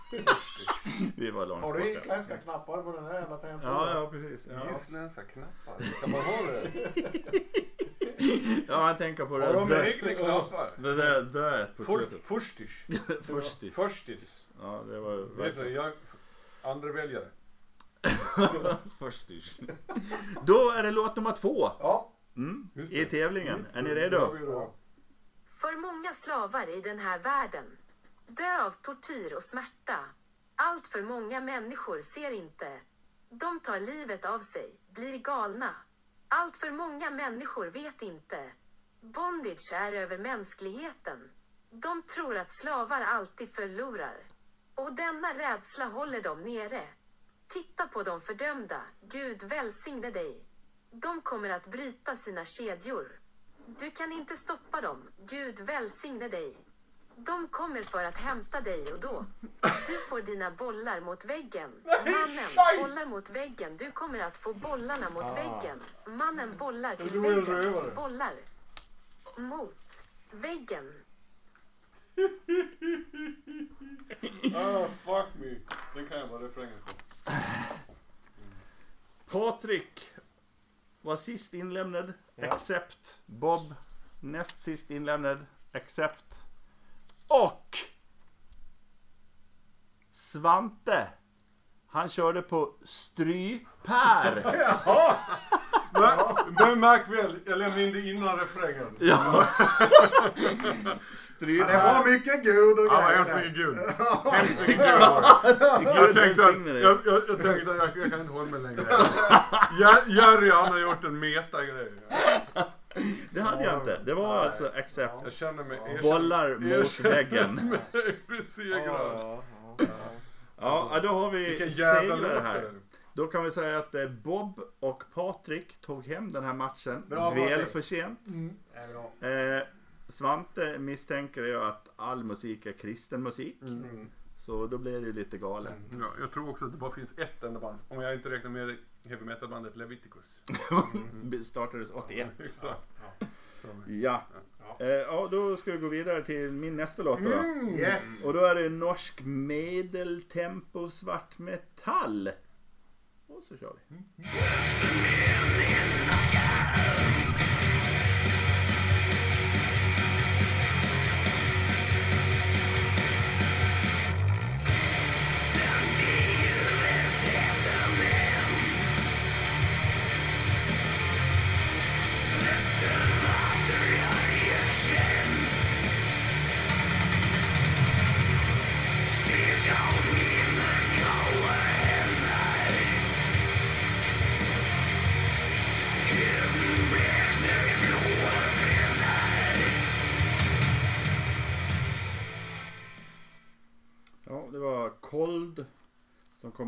vi var långt Har du borta. isländska knappar på den här jävla tangentbordet? Ja, ja precis. Ja. Isländska knappar. Kan man ha det? ja, jag tänker på det. Har de egna knappar? Det där the på For- slutet. Forstig. Forstis. Forstis. Ja, det var Det är så, jag, andra väljare. Forstis. Då är det låt nummer två. Ja, Mm. Just I tävlingen. Är ni är redo. För många slavar i den här världen. Dö av tortyr och smärta. Allt för många människor ser inte. De tar livet av sig, blir galna. Allt för många människor vet inte. Bondage är över mänskligheten. De tror att slavar alltid förlorar. Och denna rädsla håller dem nere. Titta på de fördömda. Gud välsigne dig. De kommer att bryta sina kedjor. Du kan inte stoppa dem. Gud välsigne dig. De kommer för att hämta dig och då. Du får dina bollar mot väggen. Mannen, bollar mot väggen. Du kommer att få bollarna mot Ah. väggen. Mannen, bollar till väggen. Bollar. Mot väggen. Ah, fuck me. Den kan jag vara refrängen på. Patrik var sist inlämnad. Ja. Accept. Bob näst sist inlämnad. Accept. Och Svante. Han körde på strypär. Men, men märk väl, jag lämnade in det innan refrängen. ja. det Strypär. var mycket gud och Ja, grejer hemskt där. mycket gud. Hemskt mycket gud var det. Jag Gud tänkte att, jag, jag, jag tänkte att jag, jag kan inte hålla mig längre. Jer- Jerry han har gjort en meta-grej. Det hade jag inte. Det var Nej. alltså accept. Jag känner mig erkänd- Bollar mot väggen. besegrad. Ja, ja, ja. Ja, då har vi segrare här. är. Då kan vi säga att eh, Bob och Patrik tog hem den här matchen. Bra. Välförtjänt. Är bra. Eh, Svante misstänker ju att all musik är kristen musik. Mm. Så då blir det ju lite galet. Ja, jag tror också att det bara finns ett enda band. Om jag inte räknar med heavy metal-bandet Leviticus. Mm. Startades 81. Exakt. Så. Ja. Eh, ja, då ska vi gå vidare till min nästa låt då. Mm. Yes. Och då är det norsk medeltempo svart metall. Och så kör vi. Ja,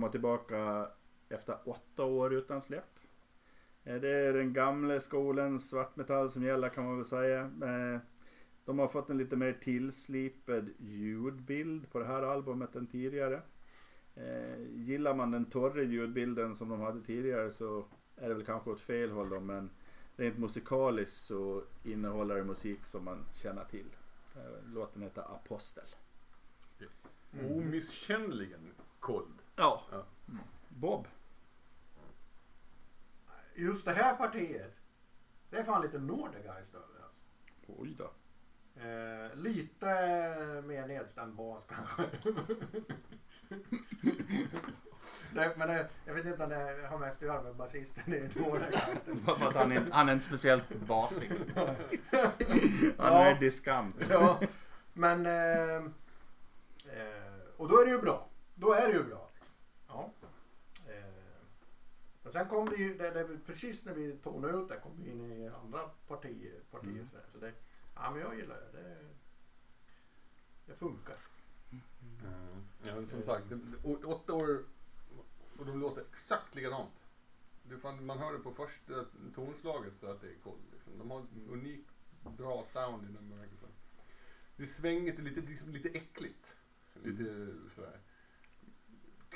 komma tillbaka efter åtta år utan släpp. Eh, det är den gamla skolens svartmetall som gäller kan man väl säga. Eh, de har fått en lite mer tillslipad ljudbild på det här albumet än tidigare. Eh, gillar man den torra ljudbilden som de hade tidigare så är det väl kanske åt fel håll då men rent musikaliskt så innehåller det musik som man känner till. Låten heter Apostel. Mm. Omisskännligen kold. Ja. Ja. Bob. Just det här partiet. Det är fan lite Nordegeist över alltså. Oj då. Eh, lite mer nedstämd bas kanske. det, men det, jag vet inte om det har mest att göra med basisten i Nordegeist. För att han är, han är inte speciellt basig. Han Ja. är diskant. ja, men... Eh, eh, och då är det ju bra. Då är det ju bra. Ja. Eh, och sen kom det ju, det, det, precis när vi tonade ut det kom vi in i andra partier. partier Mm. så, så det, ja men jag gillar det. Det, det funkar. Ja, men som sagt, det- å- åtta år och de låter exakt likadant. Det man hör det på första tonslaget så att det är kold. Liksom. De har ett unikt bra sound i den bemärkelsen. Det är svängigt och lite, liksom, lite äckligt. Lite sådär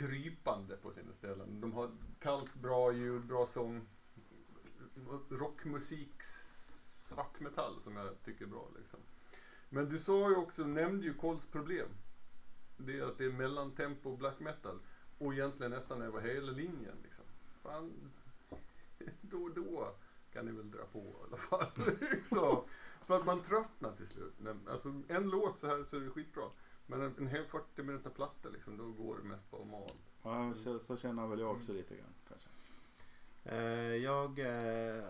krypande på sina ställen. De har kallt, bra ljud, bra sång. Rockmusik, svartmetall som jag tycker är bra. Liksom. Men du sa ju också, nämnde ju Colds problem. Det är att det är mellantempo black metal. Och egentligen nästan över hela linjen. Liksom. Fan, då och då kan ni väl dra på i alla fall. Liksom. för att man tröttnar till slut. Alltså, en låt så här så är det skitbra. Men en, en hel 40 minuter platta liksom, då går det mest på mal. Ja, så, så känner väl jag också lite grann kanske. Eh, Jag eh,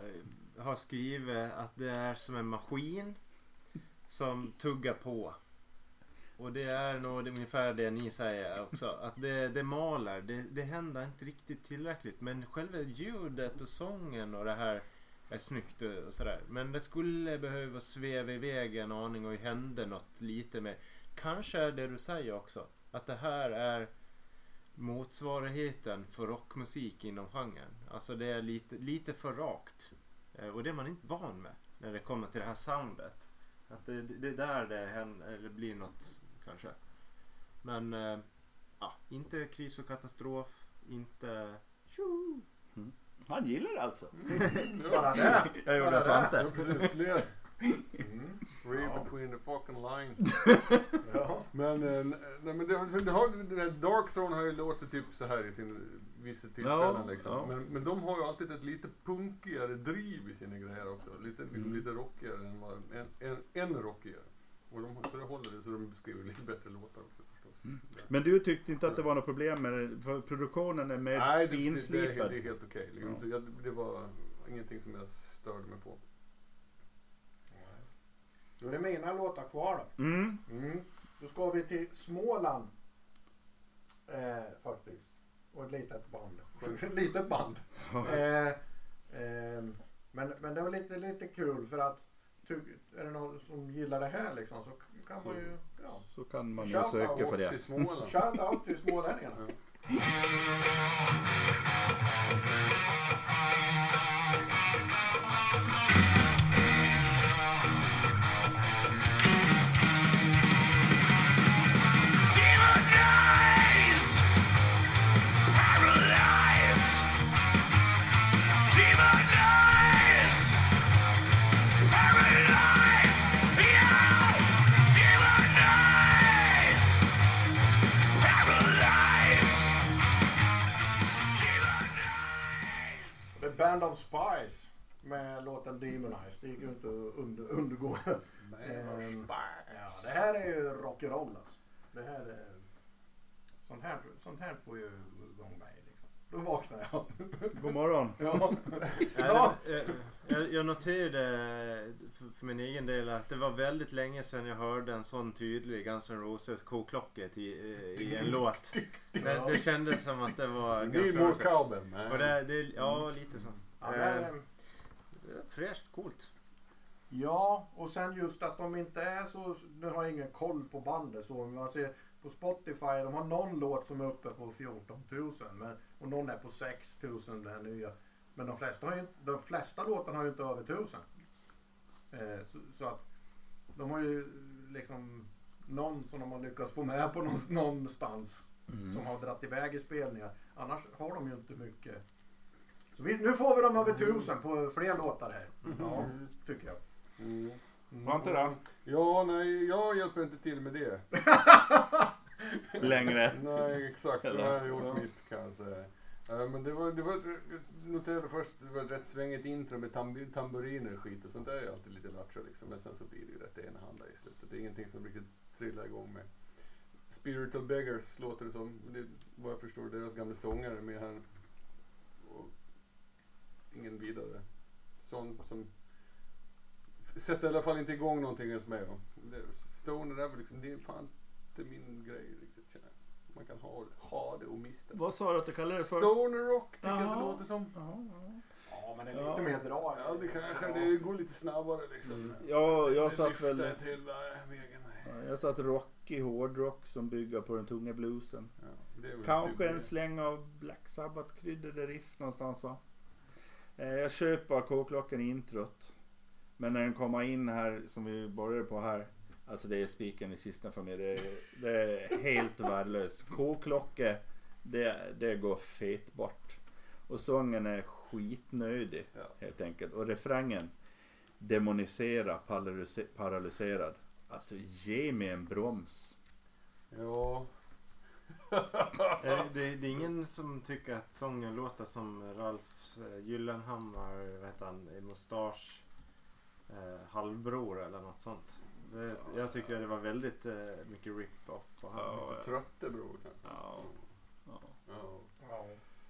har skrivit att det är som en maskin som tuggar på. Och det är nog ungefär det ni säger också. Att det, det maler. Det, det händer inte riktigt tillräckligt. Men själva ljudet och sången och det här är snyggt och sådär. Men det skulle behöva sväva iväg en aning och hända något lite mer. Kanske är det du säger också. Att det här är motsvarigheten för rockmusik inom genren. Alltså det är lite, lite för rakt. Eh, Och det är man inte van med när det kommer till det här soundet. Att det, det är där det händer, eller blir något kanske. Men eh, ja, inte kris och katastrof, inte tjo. Han gillar det alltså. Bara det. Jag gjorde Svante. Ja. Mm. Read Ja. between the fucking lines. Ja. Men, eh, nej, men det, har- det har, den Dark Throne har ju låtit typ så här i sin vissa tillfällen Ja, liksom. ja. Men, men de har ju alltid ett lite punkigare driv i sina grejer också. Lite, Mm. lite rockigare än vad, en, en, en rockigare. Och de, så det håller det så de skriver lite bättre låtar också förstås. Mm. Men du tyckte inte att det var något problem med det? För produktionen är mer Nej, det, det, det, är, finslipad. helt okej. liksom. Ja. Det var ingenting som jag störde mig på. Då är det mina låtar kvar då. Mm. Mm. Då ska vi till Småland. Eh, faktiskt. Och ett litet band. Ett litet band. Eh, eh, men, men det var lite, lite kul för att är det någon som gillar det här liksom så kan Så- man ju ja, Så kan man ju söka för det. Shout out till smålänningarna. Band of Spies med låten Demonize. Det gick ju inte att under, undergå. Ehm, ja, det här är ju rock'n'roll alltså. Det här är... Sånt här, sånt här får ju igång mig. Då vaknar jag. God morgon. ja. Ja. Jag, jag, noterade för, min egen del att det var väldigt länge sedan jag hörde en sån tydlig Guns N' Roses koklocka i, i en låt. Det, det kändes som att det var Det Guns är N' more Roses. Och det, det, ja, lite så. Ja, Eh, är, fräscht, coolt. ja, och sen just att de inte är så... Nu har jag ingen koll på bandet så. Men man ser på Spotify, de har någon låt som är uppe på 14 000. Men, och någon är på 6 000 den här nya. Men de flesta, har ju, de flesta låtarna har ju inte över 1000. Eh, så, så att de har ju liksom någon som de har lyckats få med på någon, någonstans. Som har dratt iväg i spelningar. Annars har de ju inte mycket. Så vi, nu får vi dem över 1000 på fler låtar här. Ja, tycker jag. Mm. Svante då? Ja, nej, jag hjälper inte till med det. Längre. Nej, exakt. Eller? har jag gjort mitt kan jag säga. Eh, Men det var, det var, jag noterade först, det var ett rätt svängigt intro med tam, tamburiner och skit och sånt där är ju alltid lite lattjo liksom. Men sen så blir det ju rätt enahanda i slutet. Det är ingenting som riktigt trillar igång med. Spiritual Beggars låter det som. Det är, vad jag förstår deras gamla sångare med här. Och ingen vidare sån som sätter i alla fall inte igång någonting hos mig. va. Det- Stoner är väl liksom, det är fan inte min grej riktigt känner jag. Man kan ha, ha det och mista det. Vad sa du att du kallade det för? Stoner rock tycker jag Ja. det låter som. Ja, ja. Ja, men det är Ja. lite mer drag. Ja, det kanske det går lite snabbare liksom. Ja, jag Det satt väl... inte hela vägen. nej. Ja, Jag satt rockig hårdrock som bygger på den tunga bluesen. Ja, det är väl Kanske typ en det. släng av Black Sabbath kryddade riff någonstans va? Eh, Jag köper K-klockan i introt. Men när den kommer in här som vi började på här. Alltså det är spiken i kistan för mig. Det är, det är helt värdelöst. K-klocka det, det går fet bort. Och sången är skitnödig Ja. helt enkelt. Och refrängen demonisera, paralyse- paralyserad. Alltså ge mig en broms. Ja, Eh, Det, det är ingen som tycker att sången låter som Ralf eh, Gyllenhammar, vad heter han, i Mustasch eh, halvbror eller något sånt. Det, jag tycker det var väldigt eh, mycket rip-off på han. Ja, ja. trötte bror kanske. Ja. Ja. Ja.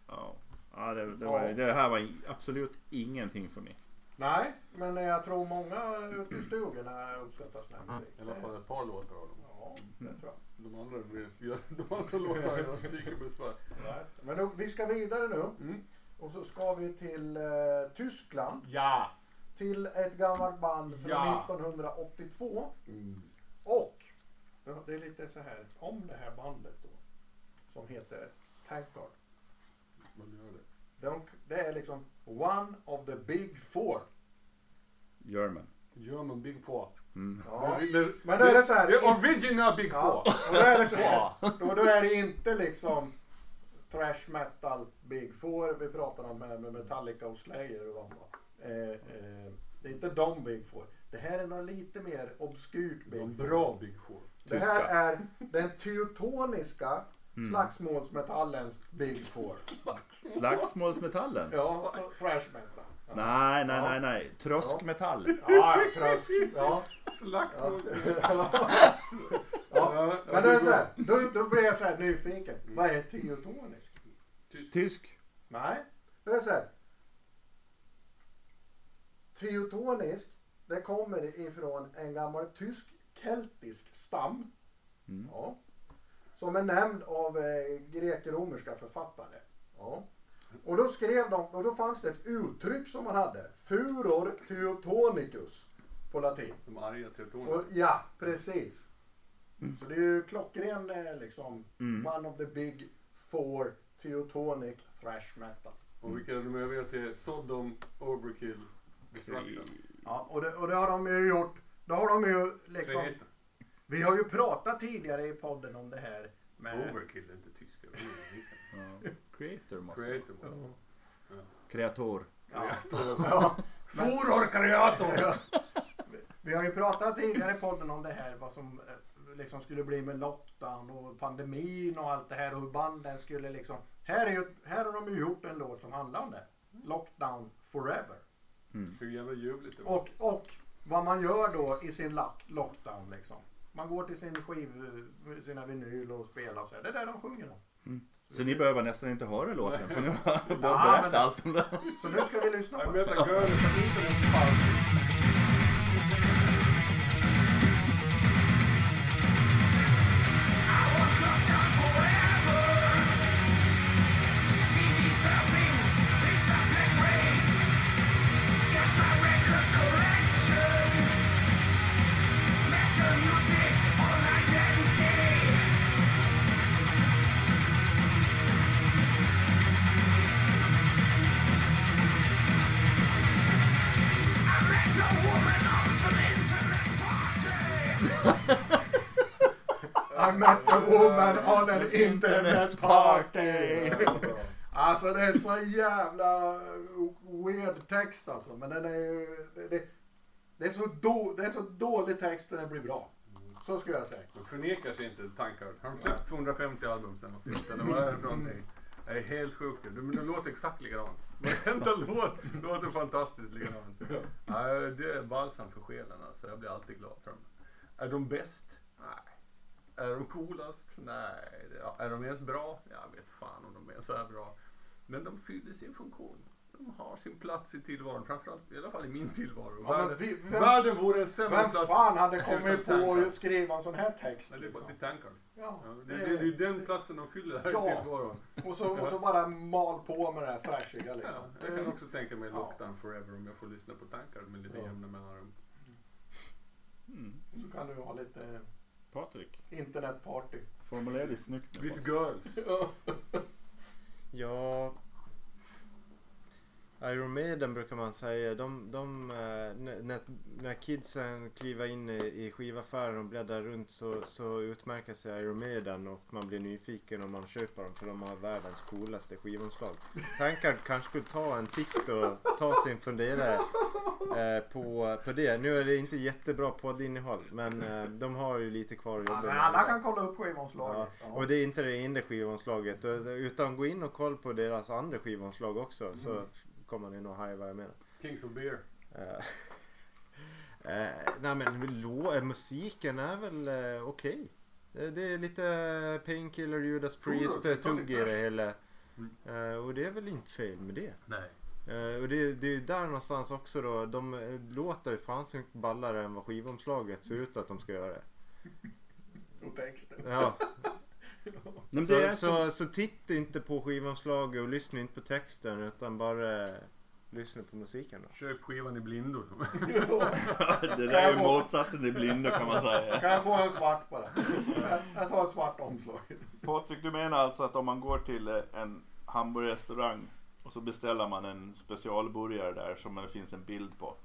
Ja. Ja, det, det, var, det här var absolut ingenting för mig. Nej, men jag tror många ute i stugorna uppskattar sån här musik. I alla fall ett par låtar av dem. Ja, det tror jag. De andra, de låtarna gör psykbesvär. Men då, vi ska vidare nu. Mm. Och så ska vi till eh, Tyskland. Ja! Till ett gammalt band från Ja. 1982. Mm. Och det är lite så här om det här bandet då. Som heter Tankard. Man gör det. De, det är liksom one of the big four. German. German Big Four. Mm. Ja. Det- det- Men då är det så här- är original Big Ja, Four. och då är det så här. Då, då är det inte liksom thrash metal big four vi pratar om här med Metallica och Slayer och de eh, eh, Det är inte de big four. Det här är något lite mer obskyrt big four. bra Big Four. Det här är den teutoniska slagsmålsmetallens big four. Slagsmålsmetallen? Ja, thrash metal. Ja, Nej, nej, Ja. nej, nej. Tröskmetall. ja trösk. Ja. Slagsmål. Ja. Ja. Men det är så här, då, då blir jag så här nyfiken. Vad är teutonisk? Tysk. Nej, det är så här. Teutonisk, det kommer ifrån en gammal tysk-keltisk stam. Mm. Ja, som är nämnd av eh, grek-romerska författare. Ja. Och då skrev de, och då fanns det ett uttryck som man hade. Furor teutonicus på latin. De arga Och, teutonerna. ja, precis. Så det är ju klockren eh, liksom. Mm. One of the big four teutonic thrash metal. Och vilka är de övriga till? Sodom, Overkill, Destruction. Ja, och det, och det har de ju gjort. Då har de ju liksom. Vi har ju pratat tidigare i podden om det här. Med, Overkill är inte tyska. Ja. Creator måste. Creator måste Ja. Kreator. Ja. Ja. Furor Creator! Ja. Vi har ju pratat tidigare i podden om det här vad som eh, liksom skulle bli med lockdown och pandemin och allt det här och hur banden skulle liksom. Här, är ju, här har de ju gjort en låt som handlar om det. Lockdown forever. Hur jävla ljuvligt det var. Och, och vad man gör då i sin lock, lockdown liksom. Man går till sin skiv, sina vinyl och spelar och så. här. Det är det de sjunger om. Så ni behöver nästan inte höra låten för nu har jag Ja, berättat allt om det. Så nu ska vi lyssna på det. Woman on an internet party. Alltså det är så jävla weird text alltså. Men den är ju... Det, det, Det är så, då, det är så dålig text så den blir bra. Så skulle jag säga. De förnekar sig inte tankar. Har de släppt 250 album sen 88? Eller vad är det någonting? Det är helt sjukt. De, de låter exakt likadant. Varenda låt låter fantastiskt likadant. Ja, det är balsam för själen alltså. Jag blir alltid glad för dem. Är de bäst? Nej. Är de coolast? Nej. Ja, Är de ens bra? Jag vet fan om de ens är bra. Men de fyller sin funktion. De har sin plats i tillvaron. Framförallt, i alla fall i min tillvaro. Ja, världen, vi- vem- världen vore en sämre Vem plats. fan hade kommit på att skriva en sån här text? Nej, det är Liksom? tankar. Ja, Ja, det, det, det är ju den platsen de fyller här Ja. i tillvaron. och, så, och så bara mal på med det här fräschiga Ja, liksom. jag kan också tänka mig Ja. Lockdown Forever om jag får lyssna på tankar med lite Ja. jämna mellanrum. Mm. Så kan du ha lite Patrik, internetparty. formulera dig snyggt nu. Patrik. girls. Ja... Iron Maiden brukar man säga. De, de, eh, när- när, kidsen kliver in i, skivaffären och bläddrar runt så, så utmärker sig Iron Maiden och man blir nyfiken om man köper dem för de har världens coolaste skivomslag. Tankard kanske skulle ta en titt och ta sin funderare eh, på, på det. Nu är det inte jättebra poddinnehåll men eh, de har ju lite kvar att jobba med. alla kan kolla upp skivomslaget. Ja, Ja. och det är inte det enda skivomslaget. Utan gå in och kolla på deras andra skivomslag också så kommer ni nog haja vad jag menar. Kings of Beer. Eh, eh, nej men lo- eh, musiken är väl eh, okej. Det, det är lite Painkiller, Judas Priest, tugg i det hela. Mm. Och det är väl inte fel med det. Nej. Eh, och det, det är ju där någonstans också då. De låter ju fan så mycket ballare än vad skivomslaget ser ut att de ska göra. Och texten. Ja, Men så, så, så... så, titta inte på skivomslaget och lyssna inte på texten utan bara eh, lyssna på musiken då. Köp skivan i blindo. det där är ju motsatsen till blindo kan man säga. Kan jag få en svart bara? Jag- Jag tar ett svart omslag. Patrik, du menar alltså att om man går till eh, en hamburgerrestaurang och så beställer man en specialburgare där som det finns en bild på.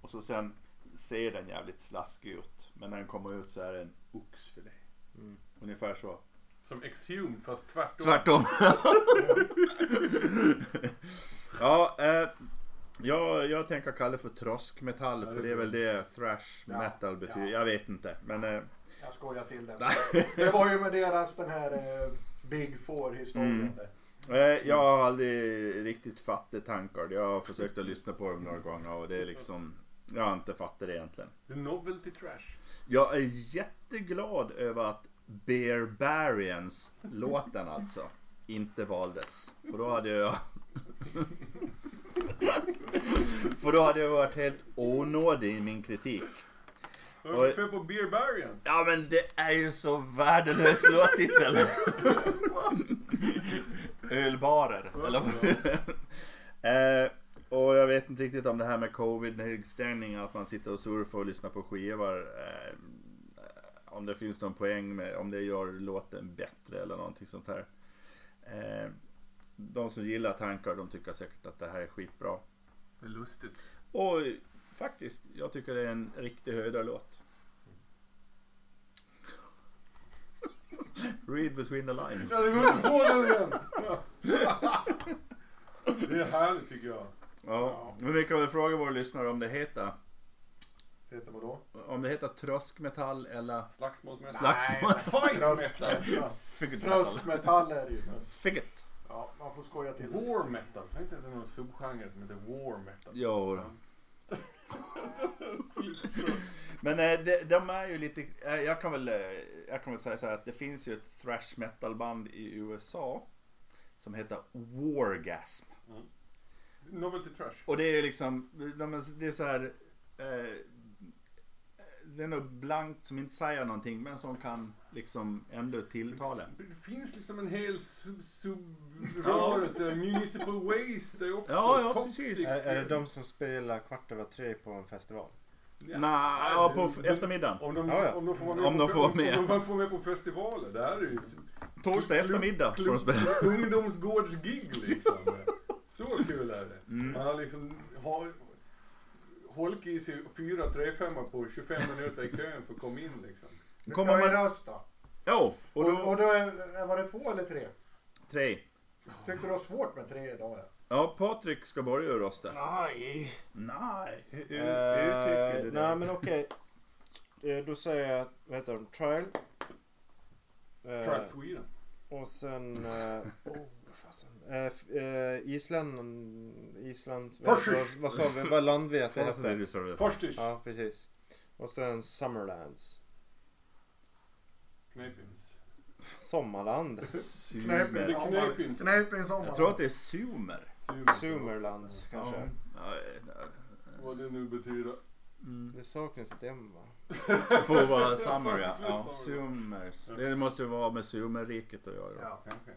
Och så sen ser den jävligt slaskig ut. Men när den kommer ut så är det en oxfilé. Mm. Ungefär så. Som Exhumed fast tvärtom. Tvärtom. ja, eh, jag, jag tänker kalla det för troskmetall för det är väl det thrash Ja, metal betyder. ja. Jag vet inte. Men eh, Jag skojar till det. Det var ju med deras den här eh, Big Four historien. Mm. där. Eh, Jag har aldrig riktigt fattat tankar. Jag har försökt att lyssna på dem några gånger och det är liksom Jag har inte fattat det egentligen. The Novelty Trash. Jag är jätteglad över att Barbarians låten alltså inte valdes. För då hade jag För då hade jag varit helt onådig i min kritik. Vad är det för på Beer Barians? Ja men det är ju så värdelös låttitel. Ölbarer. Eller eh, och jag vet inte riktigt om det här med covid-stängning, att man sitter och surfar och lyssnar på skivor. Eh, om det finns någon poäng med, om det gör låten bättre eller någonting sånt här. Eh, de som gillar tankar, de tycker säkert att det här är skitbra. Det är lustigt. Och faktiskt, jag tycker det är en riktig höjdarlåt. Read between the lines. Ja, det går inte på den igen! Det är härligt tycker jag. Ja, men vi kan väl fråga våra lyssnare om det heter Heter vad då? om det heter tröskmetall eller Slagsmålsmetall? Slagsmål. Fight metal! Tröstmetall. figget metal. Tröstmetall är det ju. men- Figget. Ja, man får skoja till. War metal. Finns det inte någon subgenre som heter war metal? Jo då. Men eh, de, de är ju lite, eh, jag kan väl, eh, jag kan väl säga så här att det finns ju ett thrash metal band i USA som heter Wargasm. Novelty Trash. Och det är liksom, de är- det är så här. Det är något blankt som inte säger någonting men som kan liksom ändå tilltala. Det finns liksom en hel sub- subrörelse. Municipal Waste är också Ja, ja, toxic. precis. Är, är det de som spelar kvart över tre på en festival? Ja. Nej, ja, på eftermiddagen. Om de, Ja, ja. om de får vara med, Om på, de får med. Om de får med på festivaler. Det här är ju Torsdag eftermiddag får de spela. ungdomsgårdsgig liksom. Så kul är det. Mm. Man har liksom har, holk i sig fyra 3-5 på 25 minuter i kön för att komma in liksom. Kommer man... röst då. Jo, och Och, då... och då är, var det två eller tre? Tre. Tyckte du det var svårt med tre dagar? Ja, Patrik ska börja rösta. Nej. Nej, hur, hur, hur Eh, tycker du det? nej men okej. Eh, Då säger jag, vad heter de? Trial. Eh, Trial Sweden. Och sen... Eh, oh, fasen. Eh, eh, Island... Island... Vad, vad sa vi? Vad landvet det. Forstis. Ja, precis. Och sen Summerlands. Knepins. Sommarland. Knepins. Knep i en sommar. Jag tror att det är Sumer. Sumerlands kanske. Ja, Vad det nu betyder. Det saknas ett M va? får vara Summer ja. Ja. Sumers. Det måste ju vara med Sumerriket att göra. Ja. Kanske.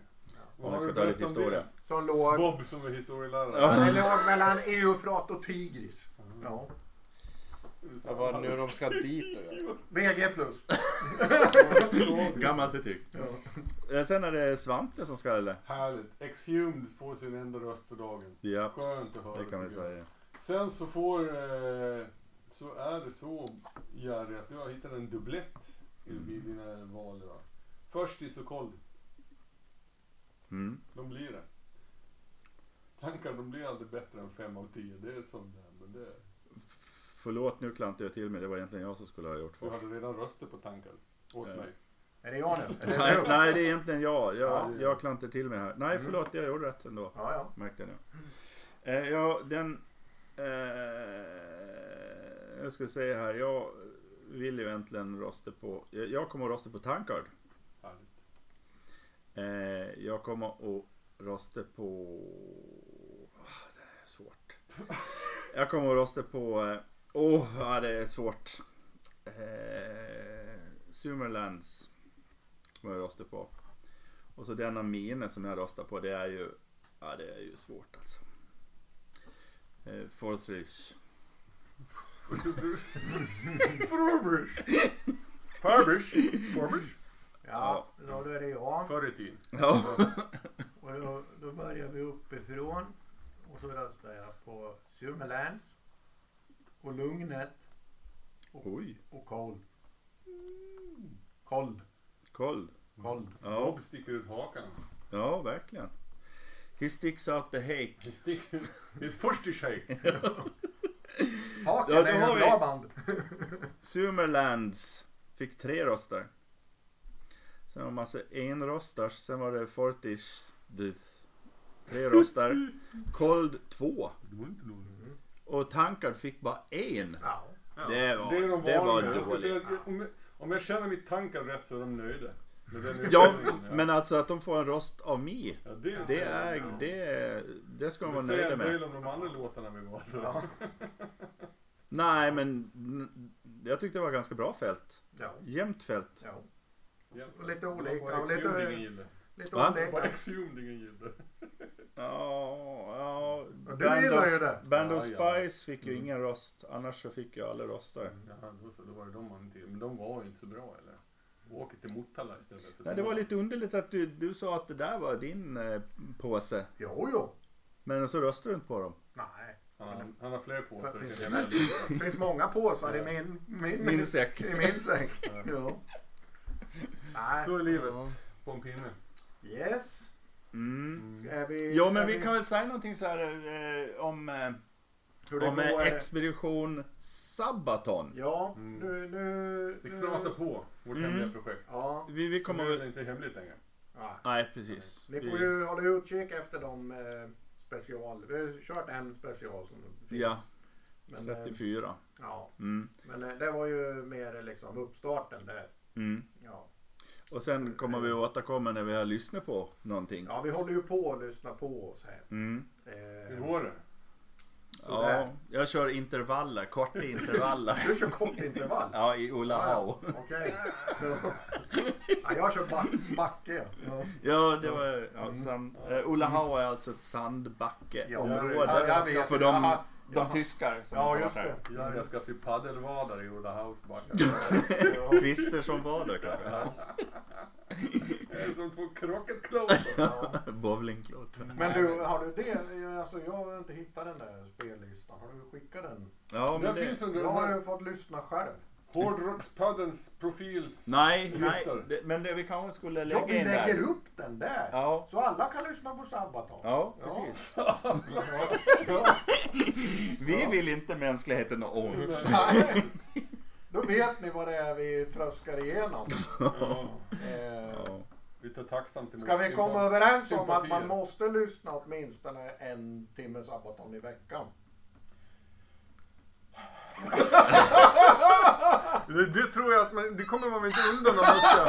Om man ska ta lite historia. Som låg, Bob som är historielärare. Ja. det låg mellan Eufrat och Tigris. Ja. Vad var det nu de ska dit göra? VG plus. Gammalt betyg. Eh, Sen är det Svante som ska eller? Härligt. Exhumed får sin enda röst för dagen. Ja, Skönt att höra, det kan vi säga. Sen så får... Eh, så är det så Jerry att du har hittat en dubblett i vid dina val. Va? Först i så kold. Mm. De blir det. Tankar de blir aldrig bättre än 5 av 10. Det är som det är. Men det, Förlåt nu klantar jag till mig. Det var egentligen jag som skulle ha gjort du först. hade redan röstat på tankar. Åt Ja. mig. Är det jag nu? Det Nej, du? nej, det är egentligen jag. Jag, Ja. jag klantar till mig här. Nej, förlåt. Jag gjorde rätt ändå. Ja, ja. Märkte jag nu. Eh, ja, den... Eh, jag ska säga här. Jag vill ju egentligen rösta på... Jag, jag kommer att rösta på Tankard. Eh, jag kommer att rösta på... Ah, det är svårt. Jag kommer att rösta på... Eh, åh, oh, ja, det är svårt. Eh, Summerlands kommer jag att rösta på. Och så denna mine som jag röstar på, det är ju... Ja, det är ju svårt alltså. Eh, Forthridge. Furbish. Furbish. Furbish. Ja, då är det jag. Förr i tiden. Ja. Och då, då börjar vi uppifrån. Och så röstar jag på Summerlands. Och Lugnet. Oj. Och Cold. Cold. Kold. Cold. Ja, Bob sticker ut hakan. ja, verkligen. He sticks out the hake. Han sticker ut. Det är först i shake. Haken Ja, då är ju har ett vi- bra band. Summerlands fick tre röster. Sen var det massa enröstars. Sen var det Fortish. Tre röster. Cold två. Och Tankard fick bara en. Ja. Det var, Det är de det var vanliga. Jag ska säga dåligt. att om, jag- om jag känner mitt tankar rätt så är de nöjda. med den Ja, men alltså att de får en röst av mig. Ja, det, Det är, det, det ska de vara säger nöjda en med. del om de andra låtarna vi valde. Ja. Nej, men n- jag tyckte det var ganska bra fält. Ja. Jämnt fält. ja. Ja. Och lite olika, på och lite-. Lite Va? Det var på olika. Exhumed ingen gillade. Ja, ja. Ja, du gillar ju det. Band of Ja, ja. Spice fick ju ingen röst. Annars så fick ju alla röster. Då, så, då var det de man inte Men de var ju inte så bra eller? Åker till Motala istället. För Nej, det var lite underligt att du, du sa att det där var din eh, påse. Jo, jo. Men så röstade du inte på dem. Nej. Han, har- han har fler på För- sig. finns kan det- jag välja. Det finns många påsar i min, min, Min säck. I min säck. Ja. Nej. Så är livet på en pinne. Yes. Mm. Är vi, Jo, men är vi kan väl säga någonting så här eh, om, eh, hur det om eh, går, eh, Expedition Sabaton. Ja, Mm. nu... nu, Vi nu knatar på vårt Mm. hemliga projekt. Ja. Vi, vi Kommer kommer väl inte hemligt längre. Nej. Nej, precis. Ni Vi- får ju hålla utkik efter de eh, special. Vi har kört en special som finns. Ja, Men, eh, 34. ja, Mm. men eh, det var ju mer liksom uppstarten där. Mm. Ja. Och sen kommer vi återkomma när vi har lyssnat på någonting. ja, vi håller ju på att lyssna på oss här. Mm. Hur Eh, går det? Ja, sådär. jag kör intervaller, korta intervaller. Du kör kort intervall. Ja, i Olahau. Ja, Okej. Ja, jag kör back, backe. Ja. Ja, det var... Ja, sand, eh, Olahau är alltså ett sandbackeområde. Ja, för de, de jaha. tyskar som Ja, just det. Ja, jag ska se paddelvadare i Ola Hausbacken. Kvister som var där kanske. Är som två krocketklot. Bowlingklot. Men du, har du det? Alltså, jag har inte hittat den där spellistan. Har du skickat den? Ja, men Den det, finns under Jag har ju fått lyssna själv. Hårdrockspoddens profils... Nej, nej. Listor. Det, men det vi kanske skulle lägga Ja, vi in lägger där. upp den där. Ja. Så alla kan lyssna på Sabaton. Ja, precis. Ja. Vi vill inte mänskligheten ont. Nej. Då vet ni vad det är vi tröskar igenom. Ja, Eh, Ja. vi tar tacksamt emot Ska vi sympa- komma överens om att man sympatier. måste lyssna åtminstone en timme Sabaton i veckan? Det, det tror jag att man, det kommer man väl inte undan om man ska,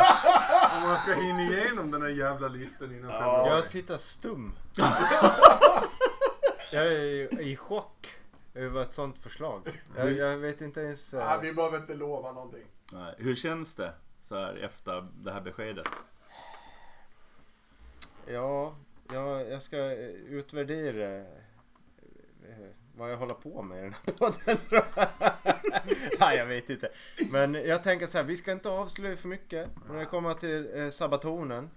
om man ska hinna igenom den här jävla listan innan februari. Jag sitter stum. jag är i, i chock över ett sånt förslag. Jag, jag vet inte ens... eh, Nej, vi behöver inte lova någonting. Nej. Hur känns det så här efter det här beskedet? Ja, ja, jag ska utvärdera eh, vad jag håller på med i den här podden tror jag. Nej, jag vet inte. Men jag tänker så här, vi ska inte avslöja för mycket när det kommer till eh, Sabatonen.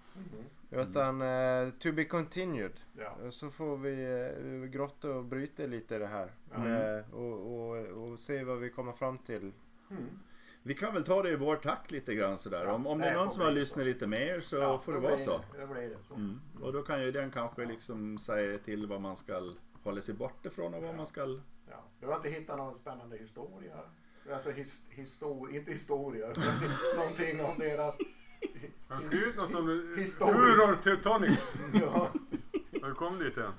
Utan eh, to be continued. Ja. Så får vi eh, grotta och bryta lite i det här. Mm. Med, och, och, och se vad vi kommer fram till. Vi kan väl ta det i vår takt lite grann sådär. Om, om det är någon som har lyssnat lite mer så Ja, får det vara så. Det blir det så. Mm. Och då kan ju den kanske liksom säga till vad man ska hålla sig bort ifrån och vad man ska... Ja. Du har inte hittat någon spännande historia? Alltså his, histor, inte historia, utan någonting om deras... Han skrev ut något om. Furor Teutonics. Ja. Har du kommit dit än?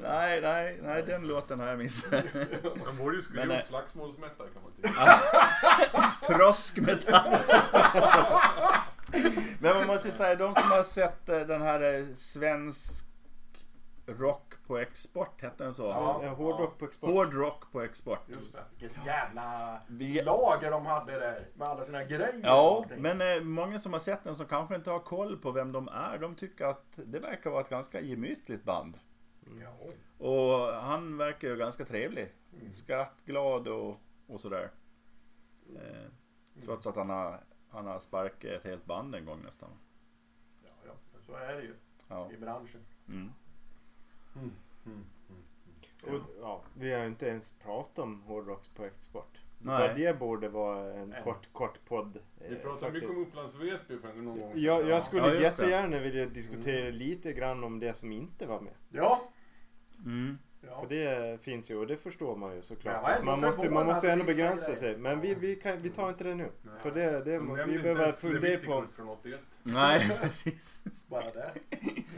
Nej, nej, nej den låten har jag missat. De borde ju skriva Men, upp nej. slagsmålsmättare kan man tycka. Troskmetall. Men man måste ju säga, de som har sett eh, den här eh, svensk rock på export, hette den så? Ja. Ja, hårdrock på export. Hård rock på export. Just det. Vilket jävla Vi- lager de hade där med alla sina grejer. Ja, men eh, många som har sett den som kanske inte har koll på vem de är, de tycker att det verkar vara ett ganska gemytligt band. Ja. Och han verkar ju ganska trevlig. Skrattglad och, och sådär. Eh, trots att han har, han har sparkat ett helt band en gång nästan. Ja, ja, så är det ju Ja. i branschen. Mm. Och, ja, vi har inte ens pratat om hårdrock på export. Nej. Det borde vara en Nej. kort, kort podd. Vi eh, pratade mycket om Upplands Väsby för någon gång Jag, jag skulle Ja, det. jättegärna vilja diskutera lite grann om det som inte var med. Ja. Mm. ja. För det finns ju och det förstår man ju såklart. Ja, man, måste, man måste ändå begränsa sig. Men vi, vi, kan, vi tar inte det nu. Nej. För det, det vi behöver fundera på. Leviticus från 81. Nej, precis. Bara det.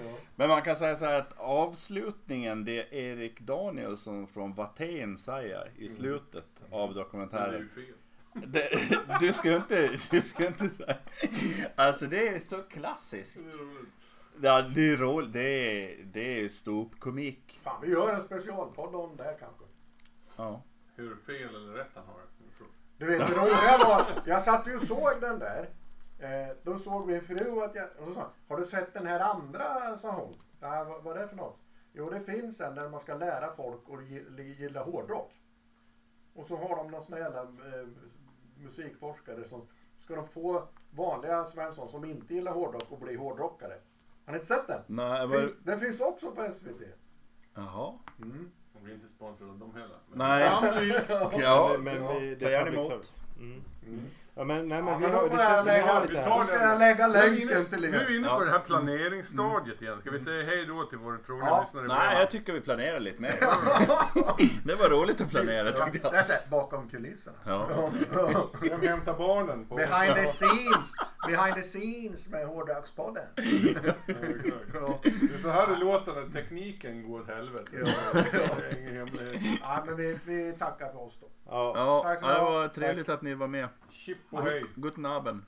Ja. Men man kan säga så här att avslutningen, det Erik Danielsson från Waten säger i slutet av Det är dokumentären. ju fel. Det, du ska ju inte, du ska inte säga. Alltså det är så klassiskt. Det är roligt. Ja, det är roligt. Det är, det är ståuppkomik. Fan, vi gör en specialpodd om det kanske. Ja. Hur fel eller rätt han har. Du vet, det roliga var, jag satt ju och såg den där. Eh, då såg min fru att jag, och så sa har du sett den här andra, sa hon. Nej, vad, vad är det för något? Jo, det finns en där man ska lära folk att gi- gilla hårdrock. Och så har de någon sån här jävla eh, musikforskare som ska de få vanliga Svensson som inte gillar hårdrock och bli hårdrockare. Har ni inte sett den? Nej, var... Fin, den finns också på SVT. Jaha. De blir inte sponsrade av dem heller. Men Nej. Ja, men, men ta det är public emot. service. Mm. Ja, men, nej, men Ja, vi har, det känns som vi har lite här. Ska jag lägga länken till Nu är vi er. inne Ja. på det här planeringsstadiet igen. Ska vi säga hej då till våra trogna Ja. lyssnare? Nej, jag tycker vi planerar lite mer. Det var roligt att planera tyckte Det jag. är så här, bakom kulisserna. Ja. Vem hämtar barnen? På Behind the scenes. Behind the scenes med Hårdrockspodden. Det är så här det låter när tekniken går åt helvete. Ja. Det men vi, vi tackar för oss då. Ja. Ja, Tack så det var trevligt att ni var med. Chip och hej. Guten Abend.